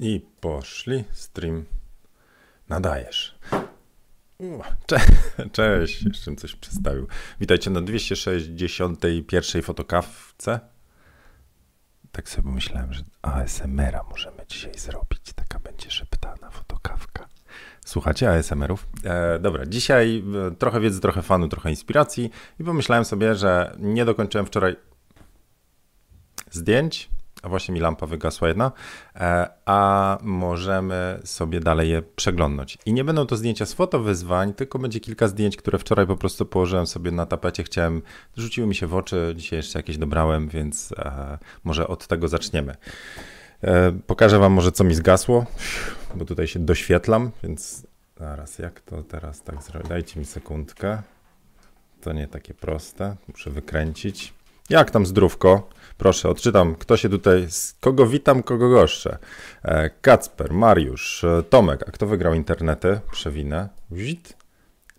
I poszli. Stream. Nadajesz. Cze Cześć, jeszcze coś przedstawił. Witajcie na 261 fotokawce. Tak sobie myślałem, że ASMR-a możemy dzisiaj zrobić. Taka będzie szeptana fotokawka. Słuchacie ASMR-ów? E, dobra, dzisiaj e, trochę wiedzy, trochę fanu, trochę inspiracji i pomyślałem sobie, że nie dokończyłem wczoraj zdjęć, a właśnie mi lampa wygasła jedna, e, a możemy sobie dalej je przeglądnąć. I nie będą to zdjęcia z fotowyzwań, tylko będzie kilka zdjęć, które wczoraj po prostu położyłem sobie na tapecie, chciałem, rzuciły mi się w oczy, dzisiaj jeszcze jakieś dobrałem, więc e, może od tego zaczniemy. E, pokażę wam może, co mi zgasło, bo tutaj się doświetlam, więc zaraz, jak to teraz tak zrobić? Dajcie mi sekundkę. To nie takie proste, muszę wykręcić. Jak tam zdrówko? Proszę, odczytam, kto się tutaj, kogo witam, kogo goszczę. E, Kacper, Mariusz, e, Tomek, a kto wygrał internety? Przewinę. Wzit.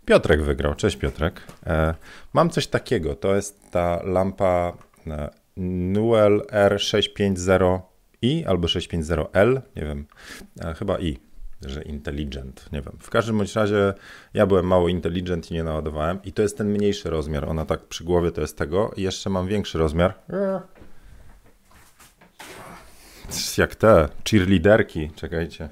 Piotrek wygrał, cześć Piotrek. E, mam coś takiego, to jest ta lampa Nuel R650i albo 650L, nie wiem, chyba i że intelligent, nie wiem. W każdym bądź razie ja byłem mało intelligent i nie naładowałem i to jest ten mniejszy rozmiar, ona tak przy głowie to jest tego i jeszcze mam większy rozmiar. Jak te cheerleaderki, czekajcie.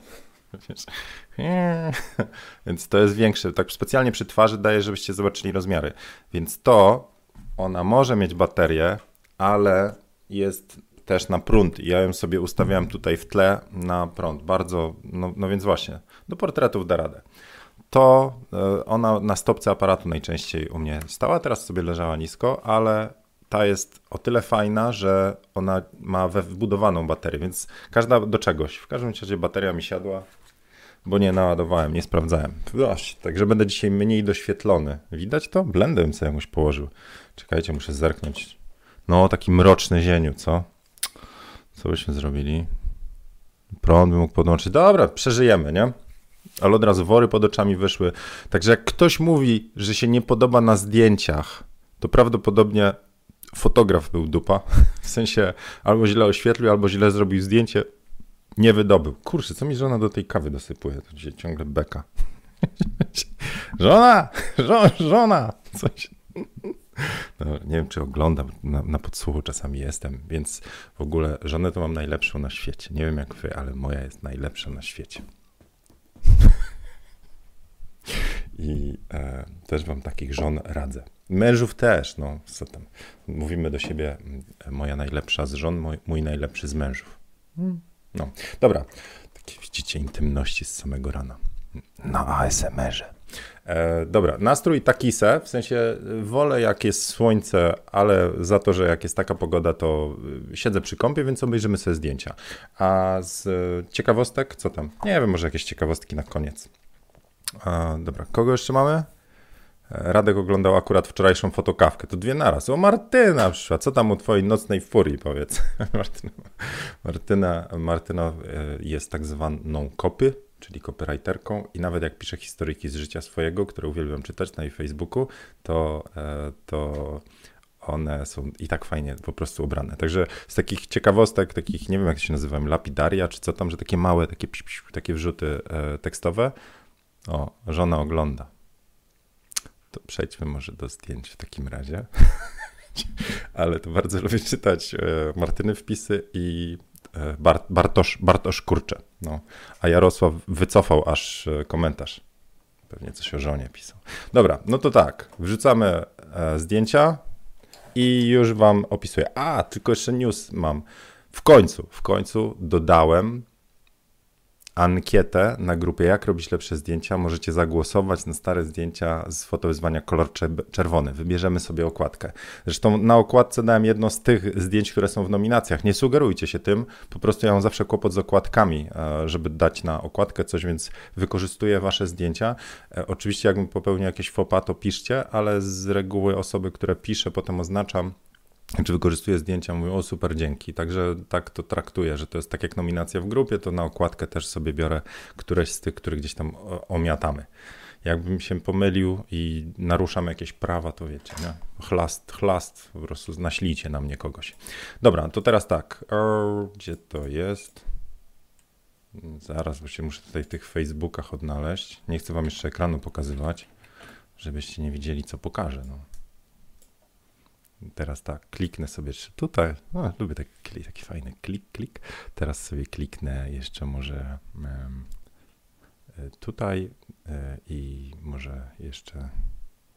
Więc to jest większe. Tak specjalnie przy twarzy daję, żebyście zobaczyli rozmiary. Więc to ona może mieć baterię, ale jest też na prąd. Ja ją sobie ustawiałem tutaj w tle na prąd. Bardzo, no, no więc właśnie, do portretów da radę. To e, ona na stopce aparatu najczęściej u mnie stała, teraz sobie leżała nisko, ale ta jest o tyle fajna, że ona ma wbudowaną baterię, więc każda do czegoś. W każdym razie bateria mi siadła, bo nie naładowałem, nie sprawdzałem. Właśnie, także będę dzisiaj mniej doświetlony. Widać to? Blendem sobie jakoś położył. Czekajcie, muszę zerknąć. No, taki mroczny zieniu, co? Co byśmy zrobili? Prąd by mógł podłączyć. Dobra, przeżyjemy, nie? Ale od razu wory pod oczami wyszły. Także jak ktoś mówi, że się nie podoba na zdjęciach, to prawdopodobnie fotograf był dupa. W sensie albo źle oświetlił, albo źle zrobił zdjęcie. Nie wydobył. Kurczę, co mi żona do tej kawy dosypuje? To dzisiaj ciągle beka. żona! Żo żona! Coś. No, nie wiem, czy oglądam, na, na podsłuchu czasami jestem, więc w ogóle żonę to mam najlepszą na świecie. Nie wiem jak wy, ale moja jest najlepsza na świecie. I e, też wam takich żon radzę. Mężów też, no co tam. Mówimy do siebie, moja najlepsza z żon, mój, mój najlepszy z mężów. Hmm. No, dobra. Takie widzicie intymności z samego rana. Na ASMR-ze. E, dobra, nastrój taki se, w sensie wolę jak jest słońce, ale za to, że jak jest taka pogoda, to y, siedzę przy kąpie, więc obejrzymy sobie zdjęcia. A z ciekawostek, co tam? Nie wiem, może jakieś ciekawostki na koniec. A, dobra, kogo jeszcze mamy? Radek oglądał akurat wczorajszą fotokawkę. To dwie naraz. O, Martyna przyszła. Co tam u twojej nocnej furii, powiedz? Martyna, Martyna, Martyna e, jest tak zwaną kopy, czyli copywriterką i nawet jak pisze historyki z życia swojego, które uwielbiam czytać na jej Facebooku, to, e, to one są i tak fajnie po prostu ubrane. Także z takich ciekawostek, takich, nie wiem jak się nazywają, lapidaria czy co tam, że takie małe, takie, takie wrzuty e, tekstowe. O, żona ogląda. To przejdźmy może do zdjęć w takim razie. Ale to bardzo lubię czytać e, Martyny wpisy i Bart, Bartosz, Bartosz Kurcze. No. A Jarosław wycofał aż e, komentarz. Pewnie coś o żonie pisał. Dobra, no to tak. Wrzucamy zdjęcia i już wam opisuję. A, tylko jeszcze news mam. W końcu, w końcu dodałem ankietę na grupie Jak robić lepsze zdjęcia. Możecie zagłosować na stare zdjęcia z fotowyzwania kolor czerwony. Wybierzemy sobie okładkę. Zresztą na okładce dałem jedno z tych zdjęć, które są w nominacjach. Nie sugerujcie się tym, po prostu ja mam zawsze kłopot z okładkami, e, żeby dać na okładkę coś, więc wykorzystuję wasze zdjęcia. E, oczywiście jakbym popełnił jakieś fopa, to piszcie, ale z reguły osoby, które piszę, potem oznaczam czy wykorzystuję zdjęcia, mówią, o super, dzięki. Także tak to traktuję, że to jest tak jak nominacja w grupie, to na okładkę też sobie biorę któreś z tych, które gdzieś tam omiatamy. Jakbym się pomylił i naruszam jakieś prawa, to wiecie, nie? Chlast, chlast, po prostu naślijcie na mnie kogoś. Dobra, to teraz tak. Gdzie to jest? Zaraz, bo się muszę tutaj w tych Facebookach odnaleźć. Nie chcę wam jeszcze ekranu pokazywać, żebyście nie widzieli, co pokażę. No. Teraz tak, kliknę sobie tutaj. No, lubię taki, taki fajny klik, klik. Teraz sobie kliknę jeszcze może um, tutaj e, i może jeszcze.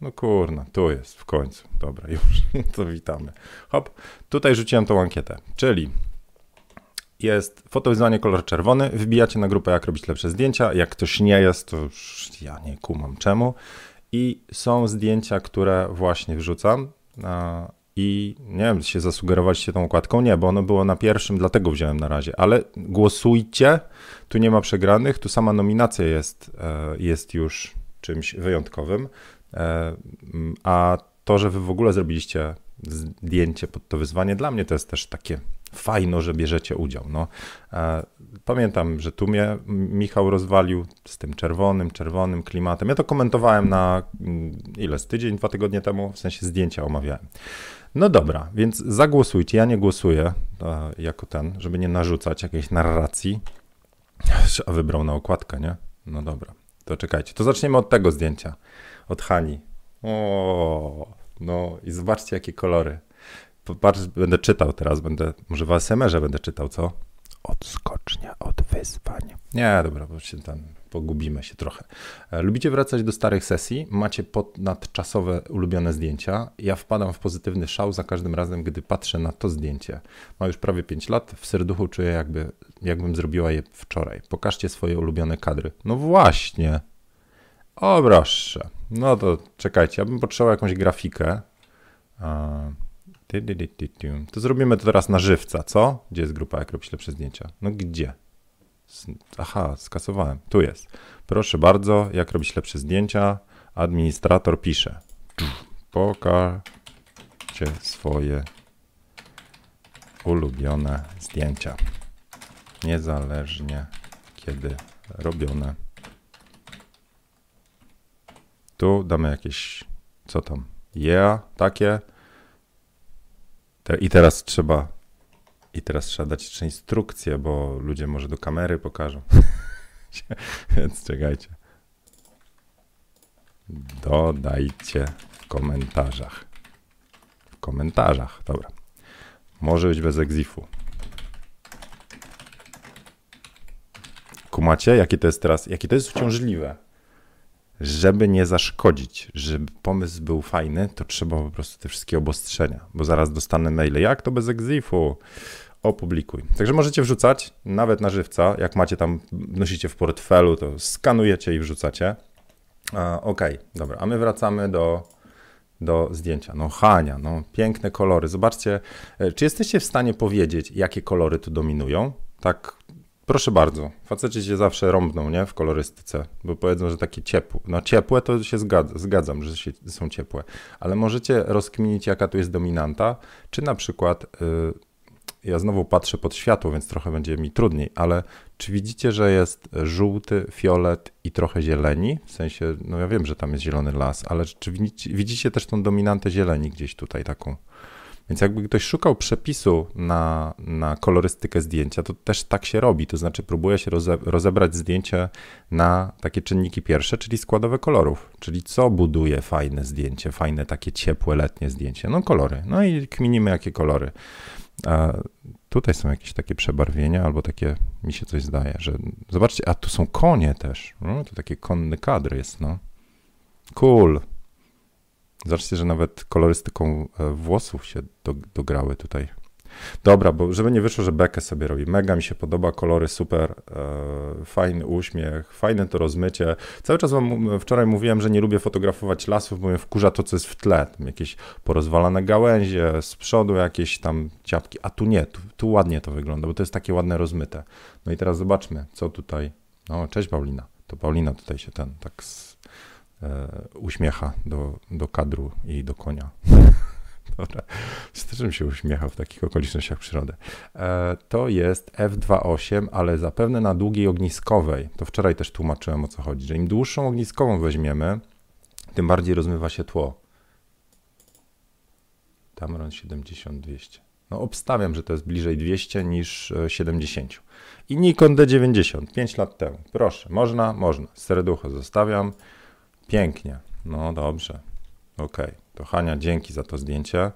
No kurna, tu jest w końcu. Dobra, już to witamy. Hop, tutaj rzuciłem tą ankietę, czyli jest fotowyzwanie kolor czerwony, wbijacie na grupę jak robić lepsze zdjęcia, jak ktoś nie jest, to już ja nie kumam czemu. I są zdjęcia, które właśnie wrzucam i nie wiem, się zasugerowaliście tą okładką, nie, bo ono było na pierwszym, dlatego wziąłem na razie, ale głosujcie, tu nie ma przegranych, tu sama nominacja jest, e, jest już czymś wyjątkowym, e, a to, że wy w ogóle zrobiliście zdjęcie pod to wyzwanie, dla mnie to jest też takie fajno, że bierzecie udział. No, e, pamiętam, że tu mnie Michał rozwalił z tym czerwonym, czerwonym klimatem. Ja to komentowałem na mm, ile, z tydzień, dwa tygodnie temu, w sensie zdjęcia omawiałem. No dobra, więc zagłosujcie. Ja nie głosuję jako ten, żeby nie narzucać jakiejś narracji. A wybrał na okładkę, nie? No dobra, to czekajcie. To zaczniemy od tego zdjęcia. Od Hani. O, no i zobaczcie, jakie kolory. Popatrz, będę czytał teraz, będę, może w ASMR-ze będę czytał, co? Odskocznia od wyzwań. Nie, dobra, bo się tam pogubimy się trochę. E, lubicie wracać do starych sesji? Macie nadczasowe ulubione zdjęcia? Ja wpadam w pozytywny szał za każdym razem, gdy patrzę na to zdjęcie. Ma już prawie 5 lat, w serduchu czuję jakby, jakbym zrobiła je wczoraj. Pokażcie swoje ulubione kadry. No właśnie. O proszę. No to czekajcie, ja bym potrzebował jakąś grafikę. To zrobimy to teraz na żywca, co? Gdzie jest grupa, jak robić lepsze zdjęcia? No gdzie? Aha, skasowałem. Tu jest. Proszę bardzo, jak robić lepsze zdjęcia? Administrator pisze. Pokażcie swoje ulubione zdjęcia. Niezależnie kiedy robione. Tu damy jakieś, co tam? Yeah, takie. I teraz trzeba i teraz trzeba dać jeszcze instrukcję, bo ludzie może do kamery pokażą. Więc czekajcie. Dodajcie w komentarzach. W komentarzach, dobra. Może być bez egzifu. Kumacie, jakie to jest teraz, jakie to jest uciążliwe żeby nie zaszkodzić, żeby pomysł był fajny, to trzeba po prostu te wszystkie obostrzenia, bo zaraz dostanę maile, jak to bez egzifu, opublikuj. Także możecie wrzucać, nawet na żywca, jak macie tam, nosicie w portfelu, to skanujecie i wrzucacie. Ok, dobra, a my wracamy do, do zdjęcia. No Hania, no piękne kolory. Zobaczcie, e, czy jesteście w stanie powiedzieć, jakie kolory tu dominują? Tak Proszę bardzo, faceci się zawsze rąbną, nie, w kolorystyce, bo powiedzą, że takie ciepłe. No ciepłe to się zgadzam, zgadzam że się, są ciepłe, ale możecie rozkminić, jaka tu jest dominanta, czy na przykład, y, ja znowu patrzę pod światło, więc trochę będzie mi trudniej, ale czy widzicie, że jest żółty, fiolet i trochę zieleni? W sensie, no ja wiem, że tam jest zielony las, ale czy widzicie, też tą dominantę zieleni gdzieś tutaj taką? Więc jakby ktoś szukał przepisu na, na kolorystykę zdjęcia, to też tak się robi. To znaczy próbuje się roze, rozebrać zdjęcie na takie czynniki pierwsze, czyli składowe kolorów. Czyli co buduje fajne zdjęcie, fajne takie ciepłe, letnie zdjęcie? No kolory. No i kminimy jakie kolory. A tutaj są jakieś takie przebarwienia, albo takie, mi się coś zdaje, że zobaczcie, a tu są konie też. No, to taki konny kadr jest, no. Cool. Zobaczcie, że nawet kolorystyką e, włosów się do, dograły tutaj. Dobra, bo żeby nie wyszło, że bekę sobie robi. Mega mi się podoba, kolory super, e, fajny uśmiech, fajne to rozmycie. Cały czas wam wczoraj mówiłem, że nie lubię fotografować lasów, bo mnie wkurza to, co jest w tle. Tam jakieś porozwalane gałęzie, z przodu jakieś tam ciapki, a tu nie, tu, tu ładnie to wygląda, bo to jest takie ładne rozmyte. No i teraz zobaczmy, co tutaj. No, cześć Paulina. To Paulina tutaj się ten tak E, uśmiecha do, do kadru i do konia. Dobra, też bym się uśmiechał w takich okolicznościach przyrody. E, to jest F28, ale zapewne na długiej ogniskowej. To wczoraj też tłumaczyłem o co chodzi, że im dłuższą ogniskową weźmiemy, tym bardziej rozmywa się tło. Tamron 70-200. No obstawiam, że to jest bliżej 200 niż 70. E, I Nikon D90, 5 lat temu. Proszę, można? Można. Serducho zostawiam. Pięknie. No dobrze. Okej. Okay. To Hania, dzięki za to zdjęcie.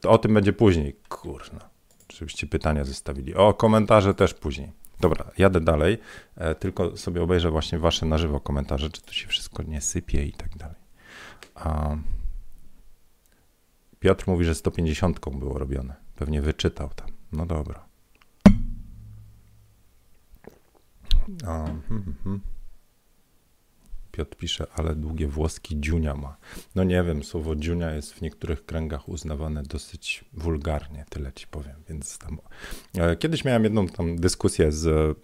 To o tym będzie później. Kurna. Żebyście pytania zostawili. O, komentarze też później. Dobra, jadę dalej. E, tylko sobie obejrzę właśnie wasze na żywo komentarze, czy to się wszystko nie sypie i tak dalej. Piotr mówi, że 150 było robione. Pewnie wyczytał tam. No dobra. A, hmm, hmm. Piotr pisze, ale długie włoski dziunia ma. No nie wiem, słowo dziunia jest w niektórych kręgach uznawane dosyć wulgarnie, tyle ci powiem. Więc tam... E, kiedyś miałem jedną tam dyskusję z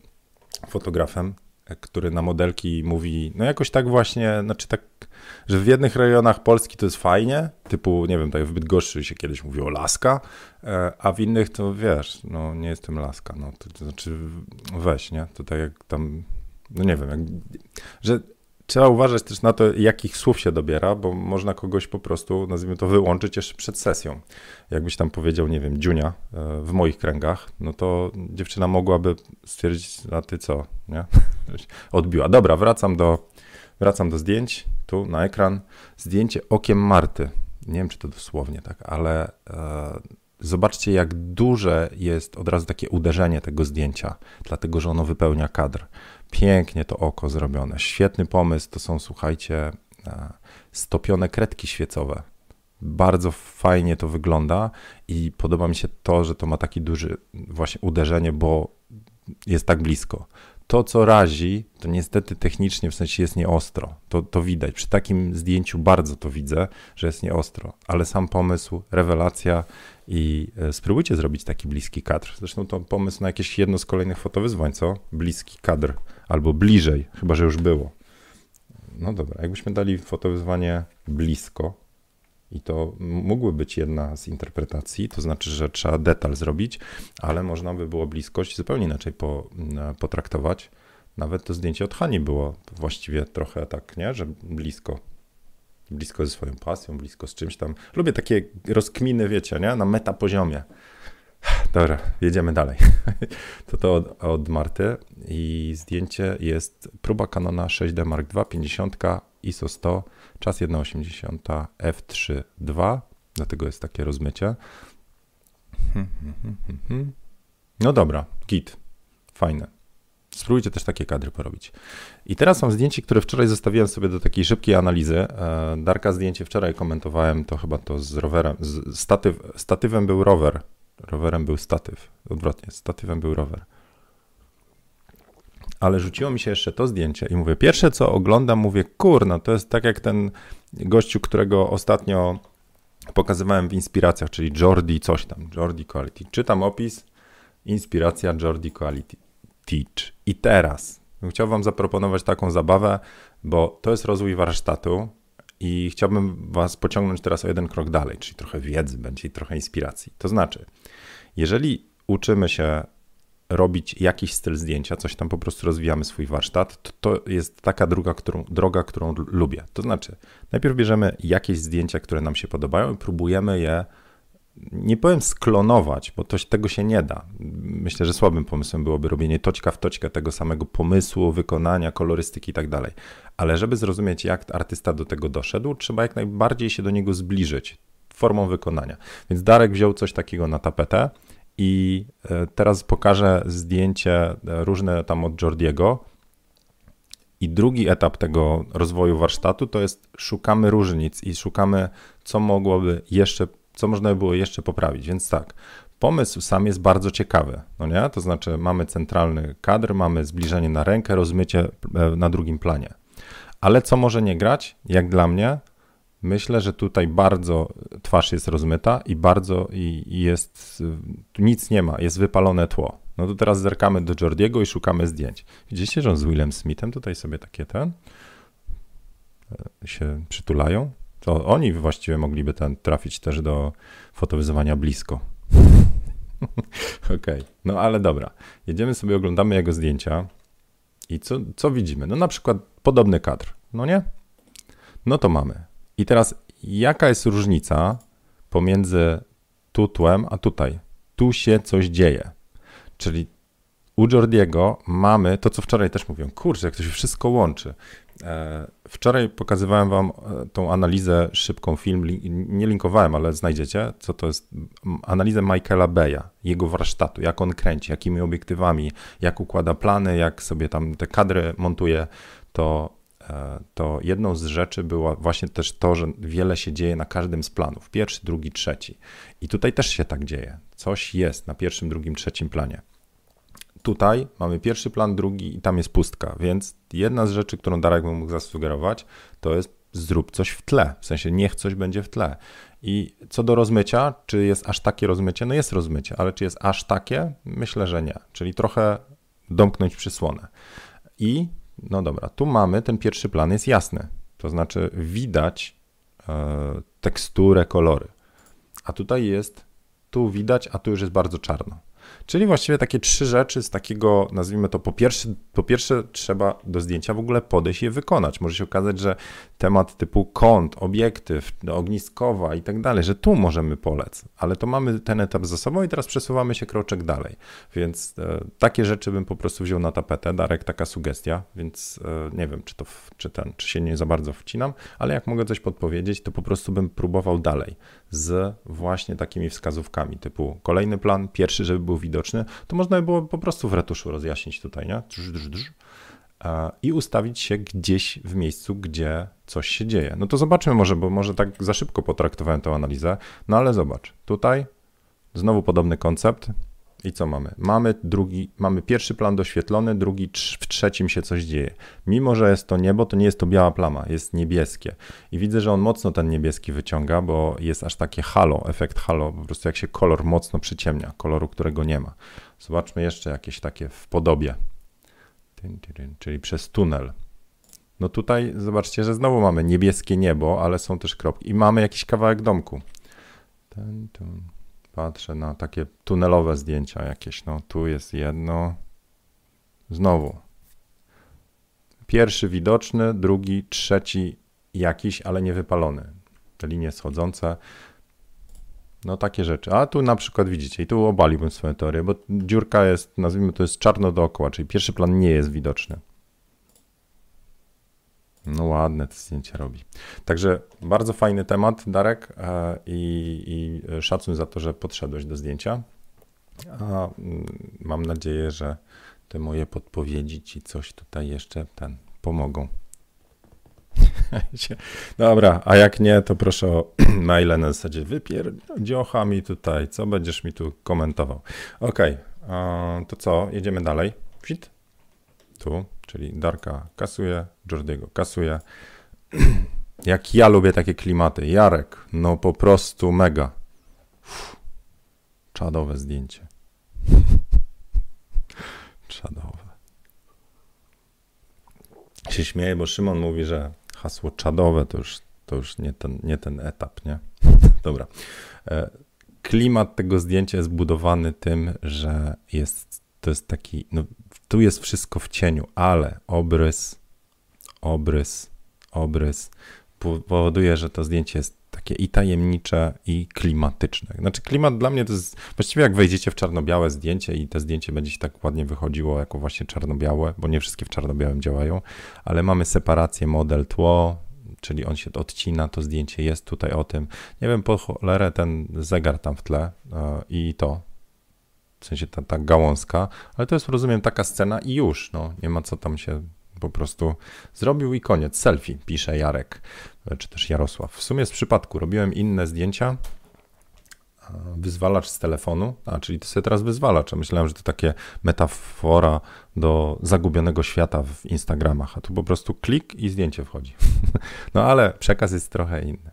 fotografem, e, który na modelki mówi, no jakoś tak właśnie, znaczy tak, że w jednych rejonach Polski to jest fajnie, typu, nie wiem, tak w Bydgoszczy się kiedyś mówiło laska, e, a w innych to wiesz, no nie jestem laska, no to, to znaczy weź, nie? To tak jak tam, no nie wiem, jak, że trzeba uważać też na to, jakich słów się dobiera, bo można kogoś po prostu, nazwijmy to, wyłączyć jeszcze przed sesją. Jakbyś tam powiedział, nie wiem, dziunia e, w moich kręgach, no to dziewczyna mogłaby stwierdzić, a ty co, nie? Odbiła. Dobra, wracam do, wracam do zdjęć, tu na ekran. Zdjęcie okiem Marty. Nie wiem, czy to dosłownie tak, ale e, zobaczcie, jak duże jest od razu takie uderzenie tego zdjęcia, dlatego że ono wypełnia kadr. Pięknie to oko zrobione. Świetny pomysł. To są, słuchajcie, e, stopione kredki świecowe. Bardzo fajnie to wygląda i podoba mi się to, że to ma taki duży właśnie uderzenie, bo jest tak blisko. To, co razi, to niestety technicznie w sensie jest nieostro. To, to widać. Przy takim zdjęciu bardzo to widzę, że jest nieostro, ale sam pomysł, rewelacja i e, spróbujcie zrobić taki bliski kadr. Zresztą to pomysł na jakieś jedno z kolejnych fotowyzwań, co? Bliski kadr albo bliżej, chyba że już było. No dobra, jakbyśmy dali fotowyzwanie blisko, i to mógłby być jedna z interpretacji, to znaczy, że trzeba detal zrobić, ale można by było bliskość zupełnie inaczej po, potraktować. Nawet to zdjęcie od Hani było właściwie trochę tak, nie, że blisko. Blisko ze swoją pasją, blisko z czymś tam. Lubię takie rozkminy, wiecie, nie? Na metapoziomie. Dobra, jedziemy dalej. To to od, od Marty i zdjęcie jest próba Canona 6D Mark II 50 ISO 100, czas 1,80 f3.2, dlatego jest takie rozmycie. No dobra, git, fajne. Spróbujcie też takie kadry porobić. I teraz mam zdjęcie, które wczoraj zostawiłem sobie do takiej szybkiej analizy. E, Darka zdjęcie wczoraj komentowałem, to chyba to z rowerem, z statyw, statywem był rower, rowerem był statyw, odwrotnie, statywem był rower ale rzuciło mi się jeszcze to zdjęcie i mówię, pierwsze co oglądam, mówię, kurno, to jest tak jak ten gościu, którego ostatnio pokazywałem w inspiracjach, czyli Jordi coś tam, Jordi Quality. Czytam opis, inspiracja Jordi Quality Teach. I teraz chciałbym wam zaproponować taką zabawę, bo to jest rozwój warsztatu i chciałbym was pociągnąć teraz o jeden krok dalej, czyli trochę wiedzy będzie i trochę inspiracji. To znaczy, jeżeli uczymy się robić jakiś styl zdjęcia, coś tam po prostu rozwijamy swój warsztat, to, to jest taka droga którą, droga, którą lubię. To znaczy, najpierw bierzemy jakieś zdjęcia, które nam się podobają i próbujemy je, nie powiem sklonować, bo to, tego się nie da. Myślę, że słabym pomysłem byłoby robienie toćka w toćkę tego samego pomysłu, wykonania, kolorystyki i tak dalej. Ale żeby zrozumieć, jak artysta do tego doszedł, trzeba jak najbardziej się do niego zbliżyć formą wykonania. Więc Darek wziął coś takiego na tapetę, i e, teraz pokażę zdjęcie e, różne tam od Jordiego. I drugi etap tego rozwoju warsztatu to jest szukamy różnic i szukamy, co mogłoby jeszcze, co można by było jeszcze poprawić. Więc tak, pomysł sam jest bardzo ciekawy, no nie? To znaczy mamy centralny kadr, mamy zbliżenie na rękę, rozmycie e, na drugim planie. Ale co może nie grać? Jak dla mnie, Myślę, że tutaj bardzo twarz jest rozmyta i bardzo i, i jest, nic nie ma, jest wypalone tło. No to teraz zerkamy do Jordiego i szukamy zdjęć. Widzicie, że on z Willem Smithem tutaj sobie takie ten e, się przytulają? To oni właściwie mogliby ten trafić też do fotowyzywania blisko. Okej, okay. no ale dobra. Jedziemy sobie, oglądamy jego zdjęcia i co, co widzimy? No na przykład podobny kadr, no nie? No to mamy i teraz, jaka jest różnica pomiędzy tu tłem, a tutaj? tu się coś dzieje. Czyli u Jordiego mamy to, co wczoraj też mówiłem. Kurczę, jak to się wszystko łączy. E, wczoraj pokazywałem wam e, tą analizę, szybką film, nie linkowałem, ale znajdziecie, co to jest analizę Michaela Beya, jego warsztatu, jak on kręci, jakimi obiektywami, jak układa plany, jak sobie tam te kadry montuje, to, e, to jedną z rzeczy było właśnie też to, że wiele się dzieje na każdym z planów, pierwszy, drugi, trzeci. I tutaj też się tak dzieje. Coś jest na pierwszym, drugim, trzecim planie tutaj mamy pierwszy plan, drugi i tam jest pustka, więc jedna z rzeczy, którą Darek mógł zasugerować, to jest zrób coś w tle, w sensie niech coś będzie w tle. I co do rozmycia, czy jest aż takie rozmycie? No jest rozmycie, ale czy jest aż takie? Myślę, że nie. Czyli trochę domknąć przysłonę. I no dobra, tu mamy ten pierwszy plan, jest jasny. To znaczy widać e, teksturę, kolory. A tutaj jest, tu widać, a tu już jest bardzo czarno. Czyli właściwie takie trzy rzeczy z takiego, nazwijmy to, po pierwsze, po pierwsze trzeba do zdjęcia w ogóle podejść i je wykonać. Może się okazać, że temat typu kąt, obiektyw, ogniskowa i tak dalej, że tu możemy polec, ale to mamy ten etap za sobą i teraz przesuwamy się kroczek dalej. Więc e, takie rzeczy bym po prostu wziął na tapetę. Darek, taka sugestia, więc e, nie wiem, czy to, czy ten, czy się nie za bardzo wcinam, ale jak mogę coś podpowiedzieć, to po prostu bym próbował dalej z właśnie takimi wskazówkami typu kolejny plan, pierwszy, żeby był widoczny, to można by było po prostu w retuszu rozjaśnić tutaj, nie? Drz, drz, drz, I ustawić się gdzieś w miejscu, gdzie coś się dzieje. No to zobaczmy może, bo może tak za szybko potraktowałem tę analizę, no ale zobacz, tutaj znowu podobny koncept, i co mamy? Mamy drugi, mamy pierwszy plan doświetlony, drugi w trzecim się coś dzieje. Mimo, że jest to niebo, to nie jest to biała plama, jest niebieskie. I widzę, że on mocno ten niebieski wyciąga, bo jest aż takie halo, efekt halo, po prostu jak się kolor mocno przyciemnia, koloru, którego nie ma. Zobaczmy jeszcze jakieś takie w podobie, czyli przez tunel. No tutaj zobaczcie, że znowu mamy niebieskie niebo, ale są też kropki i mamy jakiś kawałek domku. Ten, ten. Patrzę na takie tunelowe zdjęcia jakieś. No tu jest jedno. Znowu. Pierwszy widoczny, drugi, trzeci jakiś, ale nie wypalony. Te linie schodzące. No takie rzeczy. A tu na przykład widzicie, i tu obaliłbym swoją teorię, bo dziurka jest, nazwijmy to jest czarno dookoła, czyli pierwszy plan nie jest widoczny. No ładne te zdjęcia robi. Także bardzo fajny temat, Darek, e, i, i szacun za to, że podszedłeś do zdjęcia. A mm, mam nadzieję, że te moje podpowiedzi ci coś tutaj jeszcze ten pomogą. Dobra, a jak nie, to proszę o maile na zasadzie wypierdziocha mi tutaj, co będziesz mi tu komentował. Ok, to co, jedziemy dalej. Fit? Tu czyli Darka kasuje, Jordiego kasuje. Jak ja lubię takie klimaty. Jarek, no po prostu mega. Uff, czadowe zdjęcie. czadowe. Się śmieję, bo Szymon mówi, że hasło czadowe to już, to już nie, ten, nie ten etap, nie? Dobra. E, klimat tego zdjęcia jest budowany tym, że jest, to jest taki, no tu jest wszystko w cieniu, ale obrys, obrys, obrys powoduje, że to zdjęcie jest takie i tajemnicze, i klimatyczne. Znaczy, klimat dla mnie to jest właściwie jak wejdziecie w czarno-białe zdjęcie i to zdjęcie będzie się tak ładnie wychodziło jako właśnie czarno-białe, bo nie wszystkie w czarno-białym działają, ale mamy separację model tło, czyli on się odcina, to zdjęcie jest tutaj o tym. Nie wiem, po cholerę ten zegar tam w tle yy, i to, w sensie ta, ta gałązka, ale to jest, rozumiem, taka scena i już, no, nie ma co tam się po prostu zrobił i koniec. Selfie, pisze Jarek, czy też Jarosław. W sumie z przypadku robiłem inne zdjęcia, wyzwalacz z telefonu, a czyli to sobie teraz wyzwalacz, myślałem, że to takie metafora do zagubionego świata w Instagramach, a tu po prostu klik i zdjęcie wchodzi. no ale przekaz jest trochę inny.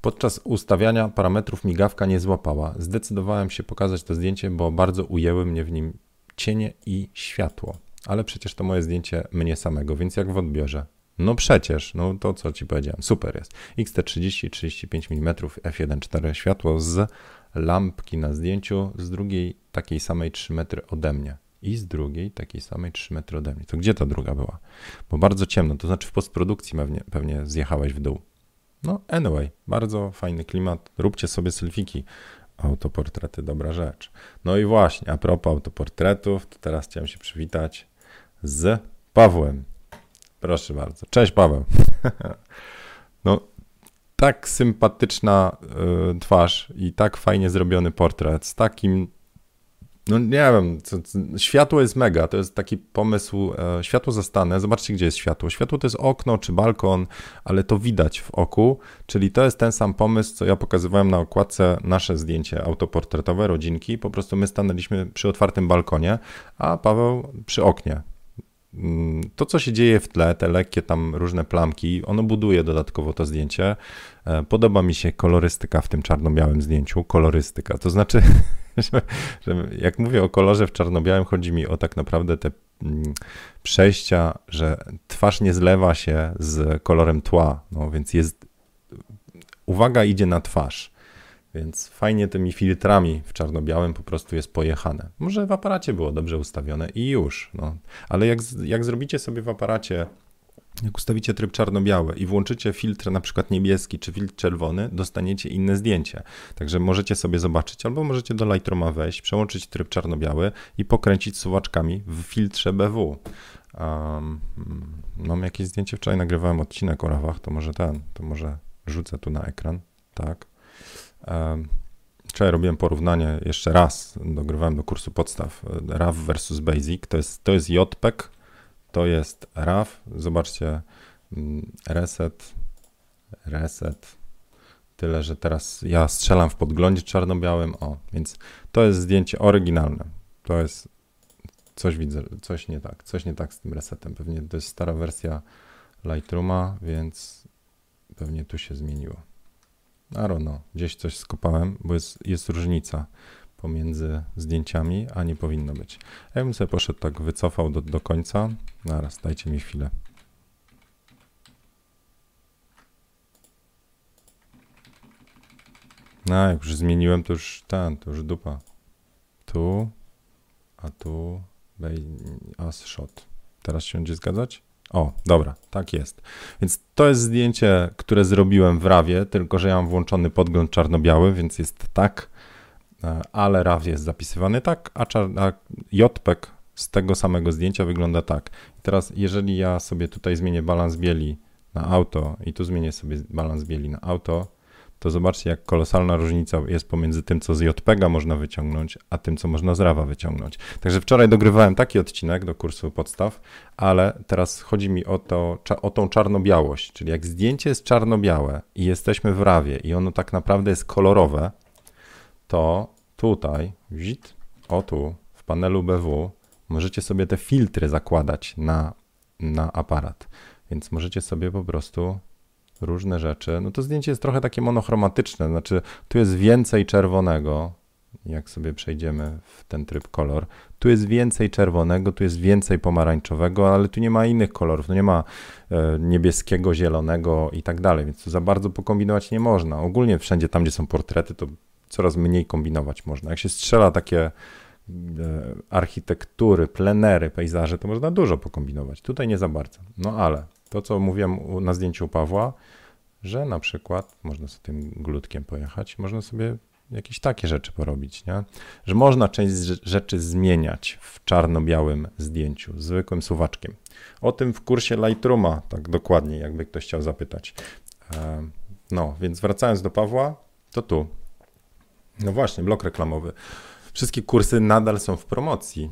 Podczas ustawiania parametrów migawka nie złapała. Zdecydowałem się pokazać to zdjęcie, bo bardzo ujęły mnie w nim cienie i światło. Ale przecież to moje zdjęcie mnie samego, więc jak w odbiorze? No przecież, no to co ci powiedziałem, super jest. XT30 35 mm f1.4 światło z lampki na zdjęciu, z drugiej takiej samej 3 metry ode mnie i z drugiej takiej samej 3 metry ode mnie. To gdzie ta druga była? Bo bardzo ciemno, to znaczy w postprodukcji pewnie, pewnie zjechałeś w dół. No, anyway, bardzo fajny klimat. Róbcie sobie selfiki. autoportrety dobra rzecz. No i właśnie, a propos autoportretów, to teraz chciałem się przywitać z Pawłem. Proszę bardzo. Cześć Paweł. No, tak sympatyczna y, twarz i tak fajnie zrobiony portret z takim no nie wiem, co, co, światło jest mega, to jest taki pomysł, e, światło zastane, zobaczcie gdzie jest światło. Światło to jest okno czy balkon, ale to widać w oku, czyli to jest ten sam pomysł, co ja pokazywałem na okładce, nasze zdjęcie autoportretowe, rodzinki, po prostu my stanęliśmy przy otwartym balkonie, a Paweł przy oknie. Mm, to, co się dzieje w tle, te lekkie tam różne plamki, ono buduje dodatkowo to zdjęcie. E, podoba mi się kolorystyka w tym czarno-białym zdjęciu. Kolorystyka, to znaczy że, jak mówię o kolorze w czarno-białym, chodzi mi o tak naprawdę te mm, przejścia, że twarz nie zlewa się z kolorem tła, no więc jest, uwaga idzie na twarz. Więc fajnie tymi filtrami w czarno-białym po prostu jest pojechane. Może w aparacie było dobrze ustawione i już. No. Ale jak, jak zrobicie sobie w aparacie jak ustawicie tryb czarno-biały i włączycie filtr na przykład niebieski czy filtr czerwony, dostaniecie inne zdjęcie. Także możecie sobie zobaczyć, albo możecie do Lightrooma wejść, przełączyć tryb czarno-biały i pokręcić suwaczkami w filtrze BW. Um, mam jakieś zdjęcie, wczoraj nagrywałem odcinek o rawach, to może ten, to może rzucę tu na ekran, tak. Wczoraj robiłem porównanie jeszcze raz, dogrywałem do kursu podstaw RAW versus Basic, to jest, to jest JPEG, to jest RAW. Zobaczcie, mm, reset, reset. Tyle, że teraz ja strzelam w podglądzie czarno-białym. O, więc to jest zdjęcie oryginalne. To jest coś widzę, coś nie tak, coś nie tak z tym resetem. Pewnie to jest stara wersja Lightrooma, więc pewnie tu się zmieniło. I gdzieś coś skopałem, bo jest, jest różnica pomiędzy zdjęciami, a nie powinno być. Ja bym sobie poszedł tak, wycofał do, do końca. Naraz, dajcie mi chwilę. No, jak już zmieniłem, to już ten, to już dupa. Tu, a tu as shot. Teraz się będzie zgadzać? O, dobra, tak jest. Więc to jest zdjęcie, które zrobiłem w rawie, tylko że ja mam włączony podgląd czarno-biały, więc jest tak E, ale RAW jest zapisywany tak, a, a JPEG z tego samego zdjęcia wygląda tak. I teraz, jeżeli ja sobie tutaj zmienię balans bieli na auto i tu zmienię sobie balans bieli na auto, to zobaczcie, jak kolosalna różnica jest pomiędzy tym, co z JPEGa można wyciągnąć, a tym, co można z RAWa wyciągnąć. Także wczoraj dogrywałem taki odcinek do kursu podstaw, ale teraz chodzi mi o, to, o tą czarno-białość, czyli jak zdjęcie jest czarno-białe i jesteśmy w RAWie i ono tak naprawdę jest kolorowe, to tutaj, wit, o tu, w panelu BW, możecie sobie te filtry zakładać na, na aparat. Więc możecie sobie po prostu różne rzeczy. No to zdjęcie jest trochę takie monochromatyczne, znaczy tu jest więcej czerwonego, jak sobie przejdziemy w ten tryb kolor. Tu jest więcej czerwonego, tu jest więcej pomarańczowego, ale tu nie ma innych kolorów, no nie ma e, niebieskiego, zielonego i tak dalej, więc tu za bardzo pokombinować nie można. Ogólnie wszędzie tam, gdzie są portrety, to coraz mniej kombinować można. Jak się strzela takie e, architektury, plenery, pejzaże, to można dużo pokombinować. Tutaj nie za bardzo. No ale to, co mówiłem na zdjęciu Pawła, że na przykład można sobie tym glutkiem pojechać, można sobie jakieś takie rzeczy porobić, nie? Że można część rzeczy zmieniać w czarno-białym zdjęciu, zwykłym suwaczkiem. O tym w kursie Lightrooma, tak dokładnie, jakby ktoś chciał zapytać. E, no, więc wracając do Pawła, to tu no właśnie, blok reklamowy. Wszystkie kursy nadal są w promocji.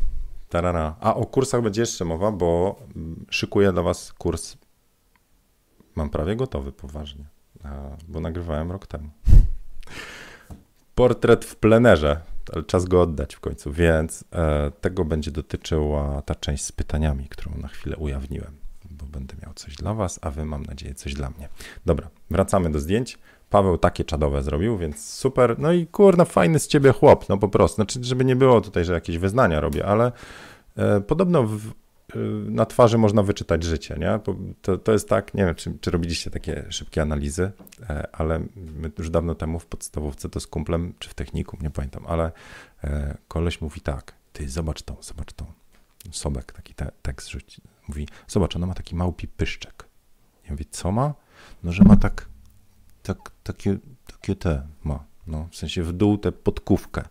Tarara. A o kursach będzie jeszcze mowa, bo mm, szykuję dla Was kurs. Mam prawie gotowy, poważnie, bo nagrywałem rok temu. Portret w plenerze, ale czas go oddać w końcu, więc e, tego będzie dotyczyła ta część z pytaniami, którą na chwilę ujawniłem, bo będę miał coś dla Was, a Wy, mam nadzieję, coś dla mnie. Dobra, wracamy do zdjęć. Paweł takie czadowe zrobił, więc super. No i kurna, fajny z ciebie chłop, no po prostu. Znaczy, żeby nie było tutaj, że jakieś wyznania robię, ale e, podobno w, na twarzy można wyczytać życie, nie? To, to jest tak, nie wiem, czy, czy robiliście takie szybkie analizy, e, ale już dawno temu w podstawówce to z kumplem, czy w technikum, nie pamiętam, ale e, koleś mówi tak, ty zobacz tą, zobacz tą. Sobek taki te, tekst rzuci, mówi, zobacz, ona ma taki małpi pyszczek. Ja mówię, co ma? No, że ma tak tak, takie, takie te ma. no, w sensie w dół tę podkówkę.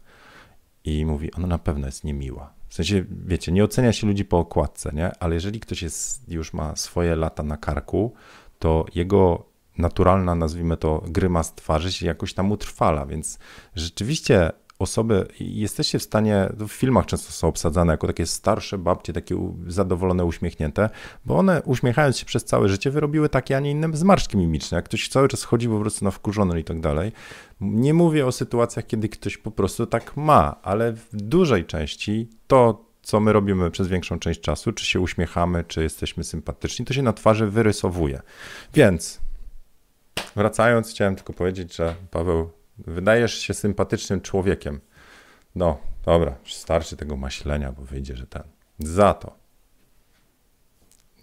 I mówi, ona na pewno jest niemiła. W sensie, wiecie, nie ocenia się ludzi po okładce, nie? Ale jeżeli ktoś jest, już ma swoje lata na karku, to jego naturalna, nazwijmy to, grymas twarzy się jakoś tam utrwala, więc rzeczywiście osoby, jesteście w stanie, w filmach często są obsadzane jako takie starsze babcie, takie zadowolone, uśmiechnięte, bo one uśmiechając się przez całe życie wyrobiły takie, a nie inne zmarszczki mimiczne. Jak ktoś cały czas chodzi po prostu na wkurzony i tak dalej. Nie mówię o sytuacjach, kiedy ktoś po prostu tak ma, ale w dużej części to, co my robimy przez większą część czasu, czy się uśmiechamy, czy jesteśmy sympatyczni, to się na twarzy wyrysowuje. Więc wracając, chciałem tylko powiedzieć, że Paweł Wydajesz się sympatycznym człowiekiem. No, dobra, starczy tego maślenia, bo wyjdzie, że ten. Za to.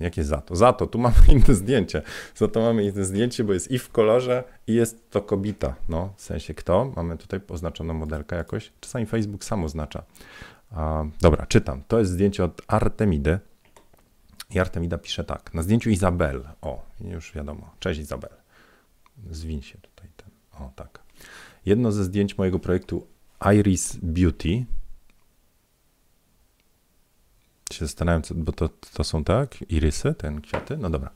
Jakie za to? Za to, tu mamy inne zdjęcie. Za to mamy inne zdjęcie, bo jest i w kolorze, i jest to kobita. No, w sensie kto? Mamy tutaj oznaczoną modelkę jakoś. Czasami Facebook sam oznacza. A, dobra, czytam. To jest zdjęcie od Artemidy. I Artemida pisze tak. Na zdjęciu Izabel. O, już wiadomo. Cześć Izabel. Zwiń się tutaj ten. O, tak. Jedno ze zdjęć mojego projektu Iris Beauty. Się zastanawiam, bo to, to są tak, irysy, ten kwiaty? No dobra,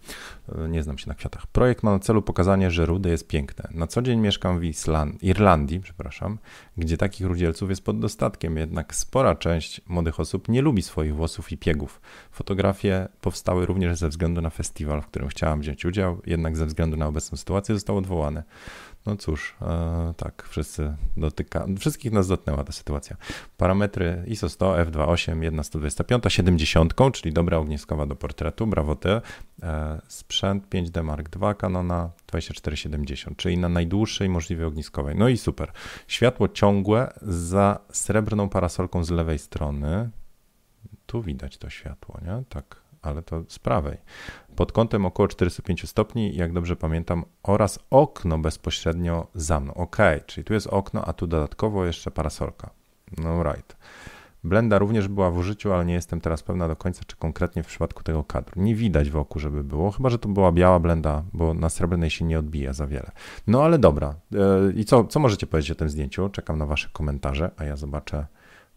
nie znam się na kwiatach. Projekt ma na celu pokazanie, że rude jest piękne. Na co dzień mieszkam w Island, Irlandii, przepraszam, gdzie takich rudzielców jest pod dostatkiem, jednak spora część młodych osób nie lubi swoich włosów i piegów. Fotografie powstały również ze względu na festiwal, w którym chciałam wziąć udział, jednak ze względu na obecną sytuację został odwołany. No cóż, e, tak, wszyscy dotyka, wszystkich nas dotknęła ta sytuacja. Parametry ISO 100, f2.8, 1 125, 70, czyli dobra ogniskowa do portretu, brawo ty. E, sprzęt 5D Mark II Canona 2470, czyli na najdłuższej możliwej ogniskowej. No i super. Światło ciągłe za srebrną parasolką z lewej strony. Tu widać to światło, nie? Tak, ale to z prawej pod kątem około 45 stopni, jak dobrze pamiętam, oraz okno bezpośrednio za mną. Ok, czyli tu jest okno, a tu dodatkowo jeszcze parasolka. No right. Blenda również była w użyciu, ale nie jestem teraz pewna do końca, czy konkretnie w przypadku tego kadru. Nie widać wokół, żeby było, chyba że to była biała blenda, bo na srebrnej się nie odbija za wiele. No ale dobra. E, I co, co możecie powiedzieć o tym zdjęciu? Czekam na Wasze komentarze, a ja zobaczę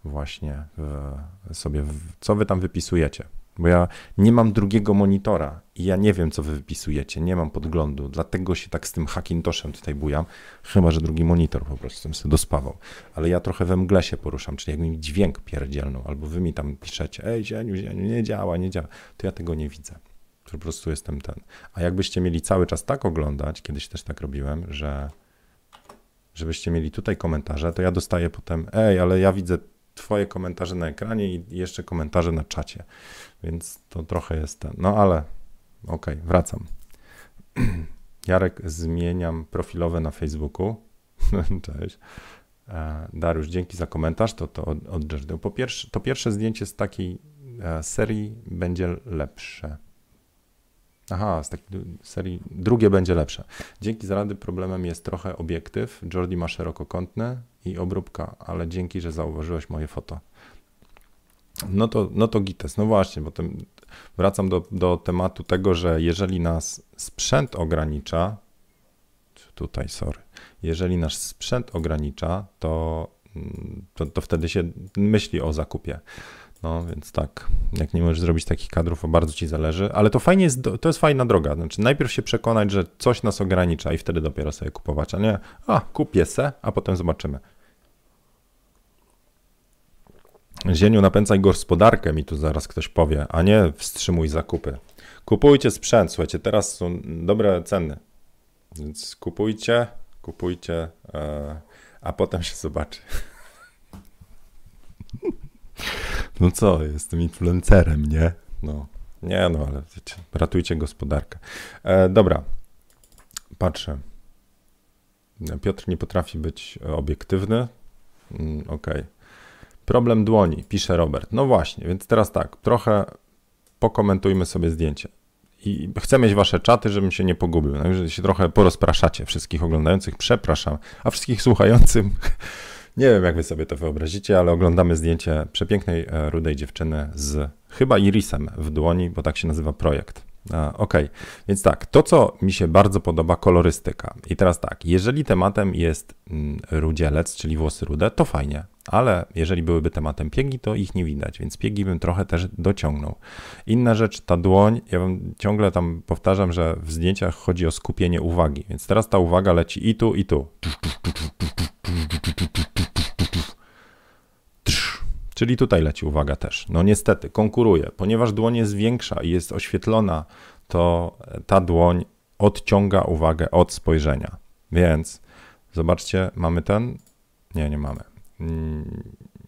właśnie w, sobie, w, co Wy tam wypisujecie. Bo ja nie mam drugiego monitora i ja nie wiem, co wy wypisujecie, nie mam podglądu, dlatego się tak z tym Hackintoshem tutaj bujam, chyba, że drugi monitor po prostu sobie dospawał. Ale ja trochę we mgle się poruszam, czyli jak mi dźwięk pierdzielną, albo wy mi tam piszecie, ej, Zieniu, Zieniu, nie działa, nie działa, to ja tego nie widzę. Po prostu jestem ten. A jakbyście mieli cały czas tak oglądać, kiedyś też tak robiłem, że żebyście mieli tutaj komentarze, to ja dostaję potem, ej, ale ja widzę twoje komentarze na ekranie i jeszcze komentarze na czacie. Więc to trochę jest ten. No ale okej, okay, wracam. Jarek, zmieniam profilowe na Facebooku. Cześć. E, Dariusz, dzięki za komentarz. To, to od, od Po pierwsze, to pierwsze zdjęcie z takiej e, serii będzie lepsze. Aha, z takiej serii drugie będzie lepsze. Dzięki za rady problemem jest trochę obiektyw. Jordi ma szerokokątny i obróbka, ale dzięki, że zauważyłeś moje foto. No to, no to gites. No właśnie, bo wracam do, do tematu tego, że jeżeli nas sprzęt ogranicza, tutaj sorry, jeżeli nasz sprzęt ogranicza, to, to, to wtedy się myśli o zakupie. No więc tak, jak nie możesz zrobić takich kadrów, to bardzo ci zależy, ale to fajnie jest, to jest fajna droga. Znaczy najpierw się przekonać, że coś nas ogranicza i wtedy dopiero sobie kupować, a nie, a kupię se, a potem zobaczymy. Zieniu, napędzaj gospodarkę, mi tu zaraz ktoś powie, a nie wstrzymuj zakupy. Kupujcie sprzęt, słuchajcie, teraz są dobre ceny, więc kupujcie, kupujcie, e, a potem się zobaczy. No co, jestem influencerem, nie? No, nie no, ale wiecie, ratujcie gospodarkę. E, dobra, patrzę. Piotr nie potrafi być obiektywny. Mm, Okej. Okay. Problem dłoni, pisze Robert. No właśnie, więc teraz tak, trochę pokomentujmy sobie zdjęcie. I chcę mieć wasze czaty, żebym się nie pogubił. No, jeżeli się trochę porozpraszacie wszystkich oglądających, przepraszam, a wszystkich słuchających, nie wiem jak wy sobie to wyobrazicie, ale oglądamy zdjęcie przepięknej, e, rudej dziewczyny z chyba irisem w dłoni, bo tak się nazywa projekt. Okay. więc tak, to co mi się bardzo podoba, kolorystyka. I teraz tak, jeżeli tematem jest mm, rudzielec, czyli włosy rude, to fajnie, ale jeżeli byłyby tematem piegi, to ich nie widać, więc piegi bym trochę też dociągnął. Inna rzecz, ta dłoń, ja wam ciągle tam powtarzam, że w zdjęciach chodzi o skupienie uwagi, więc teraz ta uwaga leci i tu, i tu. Czyli tutaj leci uwaga też. No niestety, konkuruje. Ponieważ dłoń jest większa i jest oświetlona, to ta dłoń odciąga uwagę od spojrzenia. Więc zobaczcie, mamy ten? Nie, nie mamy. Mm,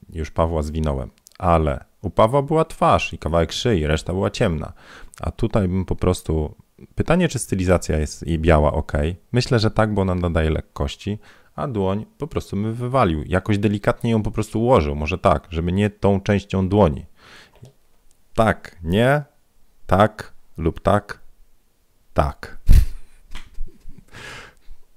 już Pawła zwinąłem. Ale u Pawła była twarz i kawałek szyi, reszta była ciemna. A tutaj bym po prostu. Pytanie, czy stylizacja jest jej biała ok? Myślę, że tak, bo ona nadaje lekkości, a dłoń po prostu bym wywalił. Jakoś delikatnie ją po prostu ułożył. Może tak, żeby nie tą częścią dłoni. Tak, nie, tak lub tak, tak.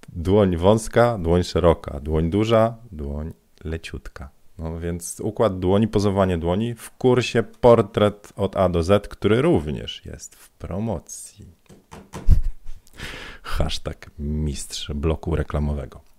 Dłoń wąska, dłoń szeroka, dłoń duża, dłoń leciutka. No więc układ dłoni, pozowanie dłoni w kursie portret od A do Z, który również jest w promocji. Hashtag mistrz bloku reklamowego.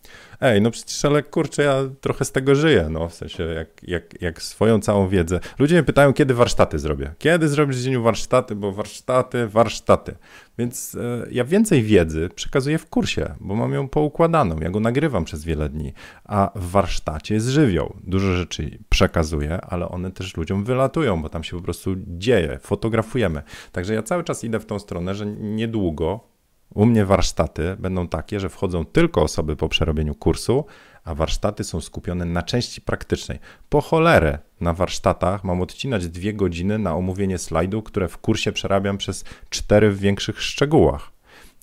Ej, no przecież, ale kurczę, ja trochę z tego żyję, no w sensie, jak, jak, jak swoją całą wiedzę. Ludzie mnie pytają, kiedy warsztaty zrobię. Kiedy zrobisz w dzieniu warsztaty, bo warsztaty, warsztaty. Więc e, ja więcej wiedzy przekazuję w kursie, bo mam ją poukładaną, ja go nagrywam przez wiele dni, a w warsztacie jest żywioł. Dużo rzeczy przekazuję, ale one też ludziom wylatują, bo tam się po prostu dzieje, fotografujemy. Także ja cały czas idę w tą stronę, że niedługo u mnie warsztaty będą takie, że wchodzą tylko osoby po przerobieniu kursu, a warsztaty są skupione na części praktycznej. Po cholerę na warsztatach mam odcinać dwie godziny na omówienie slajdu, które w kursie przerabiam przez cztery w większych szczegółach.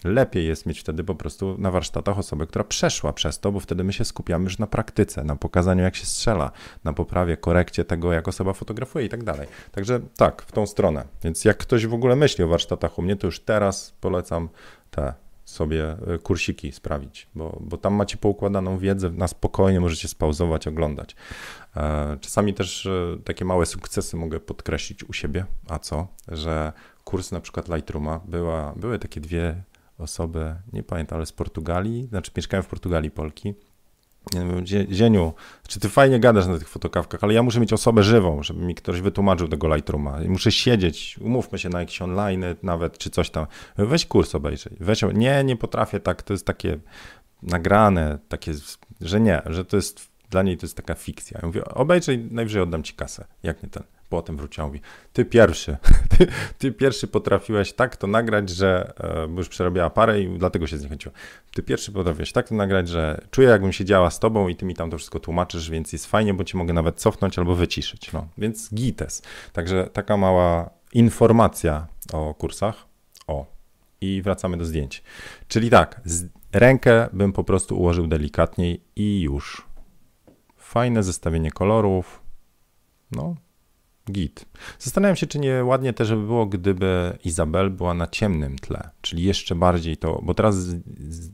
Lepiej jest mieć wtedy po prostu na warsztatach osobę, która przeszła przez to, bo wtedy my się skupiamy już na praktyce, na pokazaniu, jak się strzela, na poprawie, korekcie tego, jak osoba fotografuje i tak dalej. Także tak, w tą stronę. Więc jak ktoś w ogóle myśli o warsztatach u mnie, to już teraz polecam te sobie e, kursiki sprawić, bo, bo tam macie poukładaną wiedzę, na spokojnie możecie spauzować, oglądać. E, czasami też e, takie małe sukcesy mogę podkreślić u siebie, a co, że kurs na przykład Lightrooma, była, były takie dwie osoby, nie pamiętam, ale z Portugalii, znaczy mieszkają w Portugalii Polki, Zieniu, czy ty fajnie gadasz na tych fotokawkach, ale ja muszę mieć osobę żywą, żeby mi ktoś wytłumaczył tego Lightrooma. Muszę siedzieć, umówmy się na jakieś online nawet, czy coś tam. Weź kurs obejrzyj. Weź, nie, nie potrafię tak, to jest takie nagrane, takie, że nie, że to jest, dla niej to jest taka fikcja. Ja mówię, obejrzyj, najwyżej oddam ci kasę, jak nie ten. Potem wróciła, mówi, ty pierwszy, ty, ty, pierwszy potrafiłeś tak to nagrać, że, e, bo już przerabiała parę i dlatego się zniechęciła. Ty pierwszy potrafiłeś tak to nagrać, że czuję jakbym siedziała z tobą i ty mi tam to wszystko tłumaczysz, więc jest fajnie, bo ci mogę nawet cofnąć albo wyciszyć. No, więc gites. Także taka mała informacja o kursach. O, i wracamy do zdjęć. Czyli tak, rękę bym po prostu ułożył delikatniej i już. Fajne zestawienie kolorów. No, Git. Zastanawiam się, czy nie ładnie też by było, gdyby Izabel była na ciemnym tle, czyli jeszcze bardziej to, bo teraz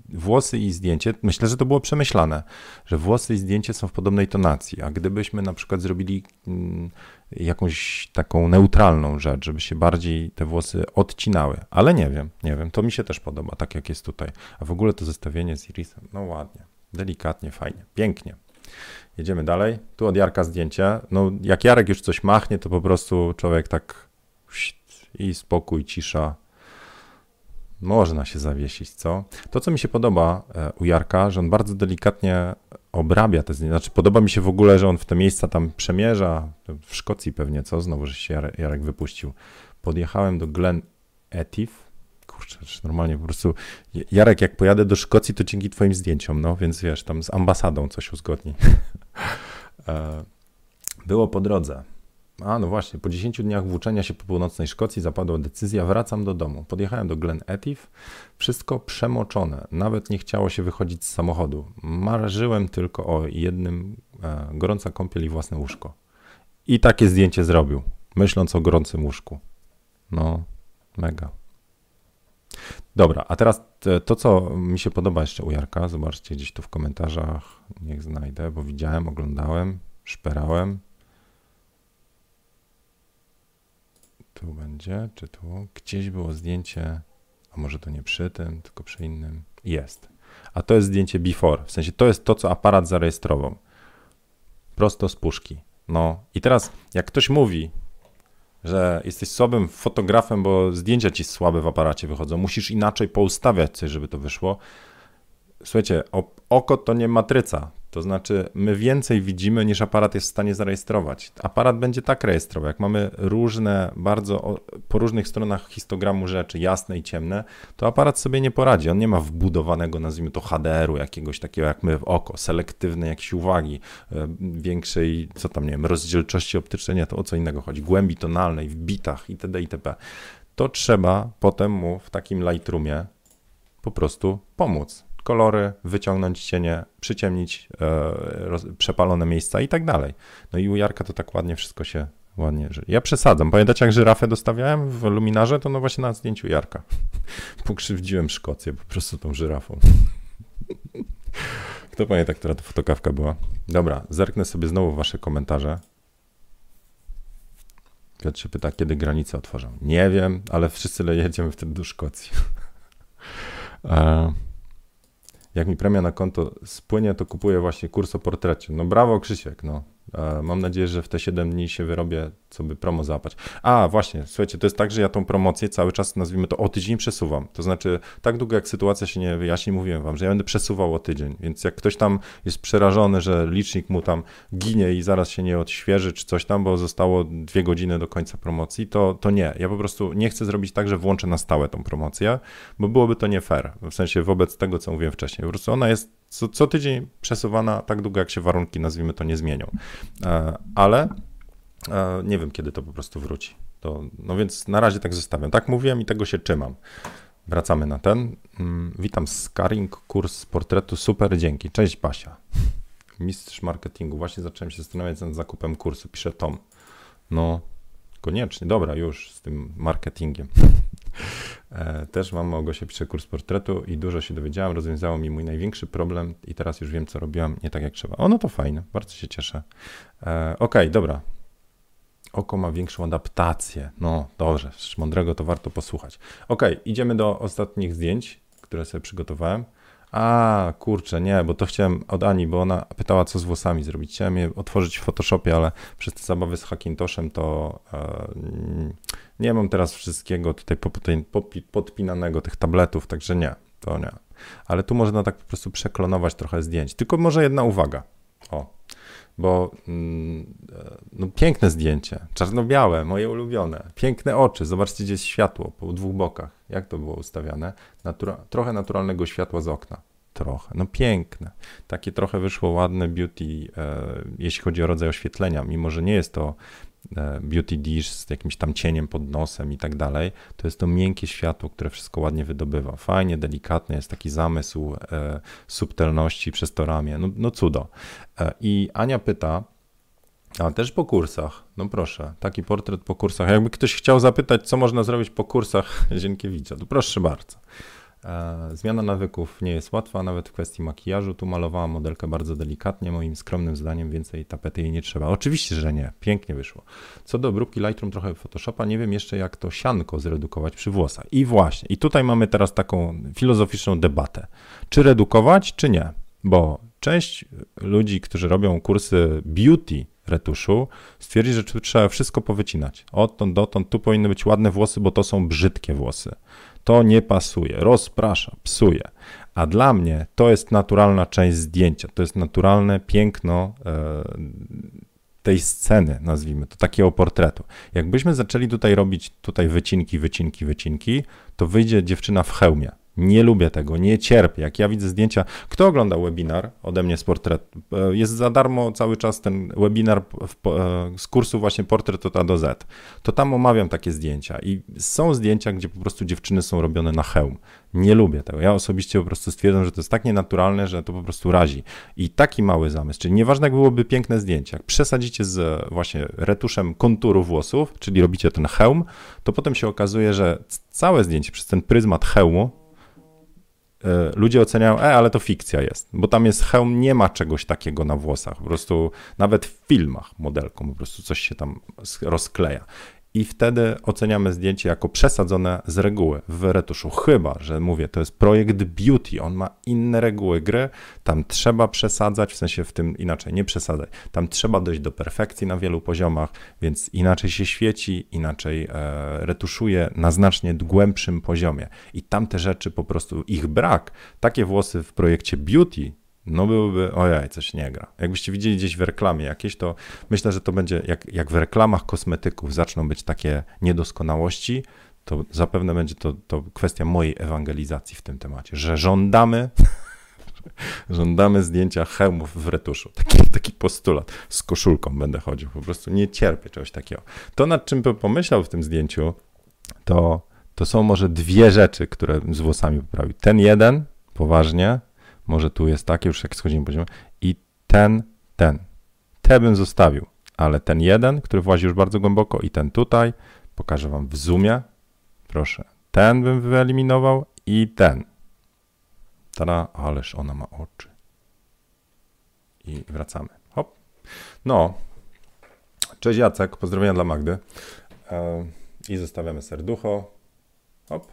włosy i zdjęcie, myślę, że to było przemyślane, że włosy i zdjęcie są w podobnej tonacji, a gdybyśmy na przykład zrobili mm, jakąś taką neutralną rzecz, żeby się bardziej te włosy odcinały, ale nie wiem, nie wiem, to mi się też podoba, tak jak jest tutaj, a w ogóle to zestawienie z irisem, no ładnie, delikatnie, fajnie, pięknie. Jedziemy dalej. Tu od Jarka zdjęcie. No, jak Jarek już coś machnie, to po prostu człowiek tak i spokój, cisza. Można się zawiesić, co? To, co mi się podoba e, u Jarka, że on bardzo delikatnie obrabia te zdjęcia. Znaczy, podoba mi się w ogóle, że on w te miejsca tam przemierza. W Szkocji pewnie, co? Znowu, że się Jarek wypuścił. Podjechałem do Glen Etive kurczę, normalnie po prostu, Jarek, jak pojadę do Szkocji, to dzięki twoim zdjęciom, no, więc wiesz, tam z ambasadą coś uzgodni. E, było po drodze. A, no właśnie, po 10 dniach włóczenia się po północnej Szkocji zapadła decyzja, wracam do domu. Podjechałem do Glen Etive, wszystko przemoczone, nawet nie chciało się wychodzić z samochodu. Marzyłem tylko o jednym, e, gorąca kąpiel i własne łóżko. I takie zdjęcie zrobił, myśląc o gorącym łóżku. No, mega. Dobra, a teraz to, co mi się podoba jeszcze u Jarka, zobaczcie gdzieś tu w komentarzach, niech znajdę, bo widziałem, oglądałem, szperałem. Tu będzie. Czy tu? Gdzieś było zdjęcie, a może to nie przy tym, tylko przy innym. Jest. A to jest zdjęcie before, w sensie to jest to, co aparat zarejestrował. Prosto z puszki. No i teraz, jak ktoś mówi, że jesteś słabym fotografem, bo zdjęcia ci słabe w aparacie wychodzą, musisz inaczej poustawiać coś, żeby to wyszło. Słuchajcie, oko to nie matryca. To znaczy, my więcej widzimy niż aparat jest w stanie zarejestrować. Aparat będzie tak rejestrował. Jak mamy różne, bardzo po różnych stronach histogramu rzeczy, jasne i ciemne, to aparat sobie nie poradzi. On nie ma wbudowanego, nazwijmy to HDR-u, jakiegoś takiego jak my w oko, selektywnej jakiejś uwagi, e, większej, co tam, nie wiem, rozdzielczości optycznej, nie, to o co innego chodzi, głębi tonalnej, w bitach itd. itp. To trzeba potem mu w takim Lightroomie po prostu pomóc kolory, wyciągnąć cienie, przyciemnić e, przepalone miejsca i tak dalej. No i u Jarka to tak ładnie wszystko się ładnie. Ja przesadzam. Pamiętacie, jak żyrafę dostawiałem w luminarze? To no właśnie na zdjęciu Jarka. Pokrzywdziłem Szkocję po prostu tą żyrafą. Kto pamięta, która to fotokawka była? Dobra, zerknę sobie znowu wasze komentarze. Piotr się pyta, kiedy granice otworzą. Nie wiem, ale wszyscy jedziemy wtedy do Szkocji. e jak mi premia na konto spłynie, to kupuję właśnie kurs o portrecie. No brawo Krzysiek, no. Mam nadzieję, że w te 7 dni się wyrobię, co by promo załapać. A, właśnie, słuchajcie, to jest tak, że ja tą promocję cały czas, nazwijmy to, o tydzień przesuwam. To znaczy, tak długo jak sytuacja się nie wyjaśni, mówiłem wam, że ja będę przesuwał o tydzień, więc jak ktoś tam jest przerażony, że licznik mu tam ginie i zaraz się nie odświeży, czy coś tam, bo zostało dwie godziny do końca promocji, to, to nie. Ja po prostu nie chcę zrobić tak, że włączę na stałe tą promocję, bo byłoby to nie fair, w sensie wobec tego, co mówiłem wcześniej. Po prostu ona jest co, co tydzień przesuwana tak długo, jak się warunki, nazwijmy to, nie zmienią. E, ale e, nie wiem, kiedy to po prostu wróci. To, no więc na razie tak zostawiam. Tak mówiłem i tego się trzymam. Wracamy na ten. Mm, witam Scaring, kurs portretu. Super, dzięki. Cześć Basia. Mistrz marketingu. Właśnie zacząłem się zastanawiać nad zakupem kursu. Pisze Tom. No, koniecznie. Dobra, już z tym marketingiem. E, też mam Małgosia pisze kurs portretu i dużo się dowiedziałam, rozwiązało mi mój największy problem i teraz już wiem, co robiłam nie tak jak trzeba. O, no to fajne, bardzo się cieszę. E, Okej, okay, dobra. Oko ma większą adaptację. No dobrze, mądrego to warto posłuchać. Ok, idziemy do ostatnich zdjęć, które sobie przygotowałem. A, kurczę, nie, bo to chciałem od Ani, bo ona pytała, co z włosami zrobić. Chciałem je otworzyć w Photoshopie, ale przez te zabawy z Hackintoshem to e, nie mam teraz wszystkiego tutaj podpinanego, tych tabletów, także nie, to nie. Ale tu można tak po prostu przeklonować trochę zdjęć. Tylko może jedna uwaga. O, bo mm, e, no, piękne zdjęcie, czarno-białe, moje ulubione, piękne oczy, zobaczcie, gdzie jest światło po dwóch bokach, jak to było ustawiane, Natura trochę naturalnego światła z okna, trochę, no piękne, takie trochę wyszło ładne beauty, e, jeśli chodzi o rodzaj oświetlenia, mimo że nie jest to beauty dish z jakimś tam cieniem pod nosem i tak dalej, to jest to miękkie światło, które wszystko ładnie wydobywa. Fajnie, delikatnie, jest taki zamysł e, subtelności przez to ramię. No, no cudo. E, I Ania pyta, a też po kursach, no proszę, taki portret po kursach. Jakby ktoś chciał zapytać, co można zrobić po kursach Zienkiewicza, to proszę bardzo. Zmiana nawyków nie jest łatwa, nawet w kwestii makijażu. Tu malowałam modelkę bardzo delikatnie, moim skromnym zdaniem więcej tapety jej nie trzeba. Oczywiście, że nie, pięknie wyszło. Co do obróbki Lightroom trochę Photoshopa, nie wiem jeszcze jak to sianko zredukować przy włosach. I właśnie, i tutaj mamy teraz taką filozoficzną debatę. Czy redukować, czy nie? Bo część ludzi, którzy robią kursy beauty retuszu, stwierdzi, że trzeba wszystko powycinać. Odtąd dotąd, tu powinny być ładne włosy, bo to są brzydkie włosy to nie pasuje, rozprasza, psuje. A dla mnie to jest naturalna część zdjęcia, to jest naturalne piękno e, tej sceny, nazwijmy to, takiego portretu. Jakbyśmy zaczęli tutaj robić tutaj wycinki, wycinki, wycinki, to wyjdzie dziewczyna w hełmie. Nie lubię tego, nie cierpię. Jak ja widzę zdjęcia, kto ogląda webinar ode mnie z portretu? E, jest za darmo cały czas ten webinar e, z kursu właśnie portret od A do Z. To tam omawiam takie zdjęcia i są zdjęcia, gdzie po prostu dziewczyny są robione na hełm. Nie lubię tego. Ja osobiście po prostu stwierdzam, że to jest tak nienaturalne, że to po prostu razi. I taki mały zamysł, czyli nieważne jak byłoby piękne zdjęcie, jak przesadzicie z właśnie retuszem konturu włosów, czyli robicie ten hełm, to potem się okazuje, że całe zdjęcie przez ten pryzmat hełmu E, ludzie oceniają, e, ale to fikcja jest, bo tam jest hełm, nie ma czegoś takiego na włosach, po prostu nawet w filmach modelką po prostu coś się tam rozkleja. I wtedy oceniamy zdjęcie jako przesadzone z reguły w retuszu. Chyba, że mówię, to jest projekt beauty, on ma inne reguły gry, tam trzeba przesadzać, w sensie w tym inaczej nie przesadzać, tam trzeba dojść do perfekcji na wielu poziomach, więc inaczej się świeci, inaczej e, retuszuje na znacznie głębszym poziomie. I tam te rzeczy po prostu, ich brak, takie włosy w projekcie beauty, no byłoby, ojej, coś nie gra. Jakbyście widzieli gdzieś w reklamie jakieś, to myślę, że to będzie, jak, jak w reklamach kosmetyków zaczną być takie niedoskonałości, to zapewne będzie to, to kwestia mojej ewangelizacji w tym temacie, że żądamy, żądamy zdjęcia hełmów w retuszu. Taki, taki postulat. Z koszulką będę chodził, po prostu nie cierpię czegoś takiego. To, nad czym pomyślał w tym zdjęciu, to, to są może dwie rzeczy, które z włosami poprawił. Ten jeden, poważnie, może tu jest takie, już jak schodzimy poziom, i ten, ten. Te bym zostawił, ale ten jeden, który włazi już bardzo głęboko i ten tutaj, pokażę wam w zoomie, proszę, ten bym wyeliminował i ten. Tada, ależ ona ma oczy. I wracamy. Hop. No. Cześć Jacek, pozdrowienia dla Magdy. I zostawiamy serducho. Hop.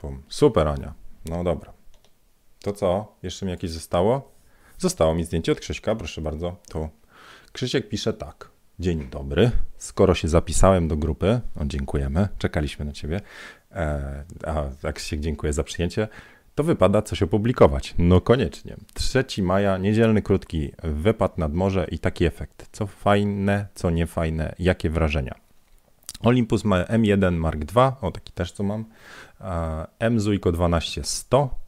Pum. Super Ania. No dobra. To co? Jeszcze mi jakieś zostało? Zostało mi zdjęcie od Krzyśka, proszę bardzo. Tu. Krzysiek pisze tak. Dzień dobry. Skoro się zapisałem do grupy, dziękujemy, czekaliśmy na ciebie, e, a jak się dziękuję za przyjęcie, to wypada coś opublikować. No koniecznie. 3 maja, niedzielny krótki wypad nad morze i taki efekt. Co fajne, co niefajne, jakie wrażenia. Olympus ma M1 Mark II, o taki też co mam. M Zuiko 12100,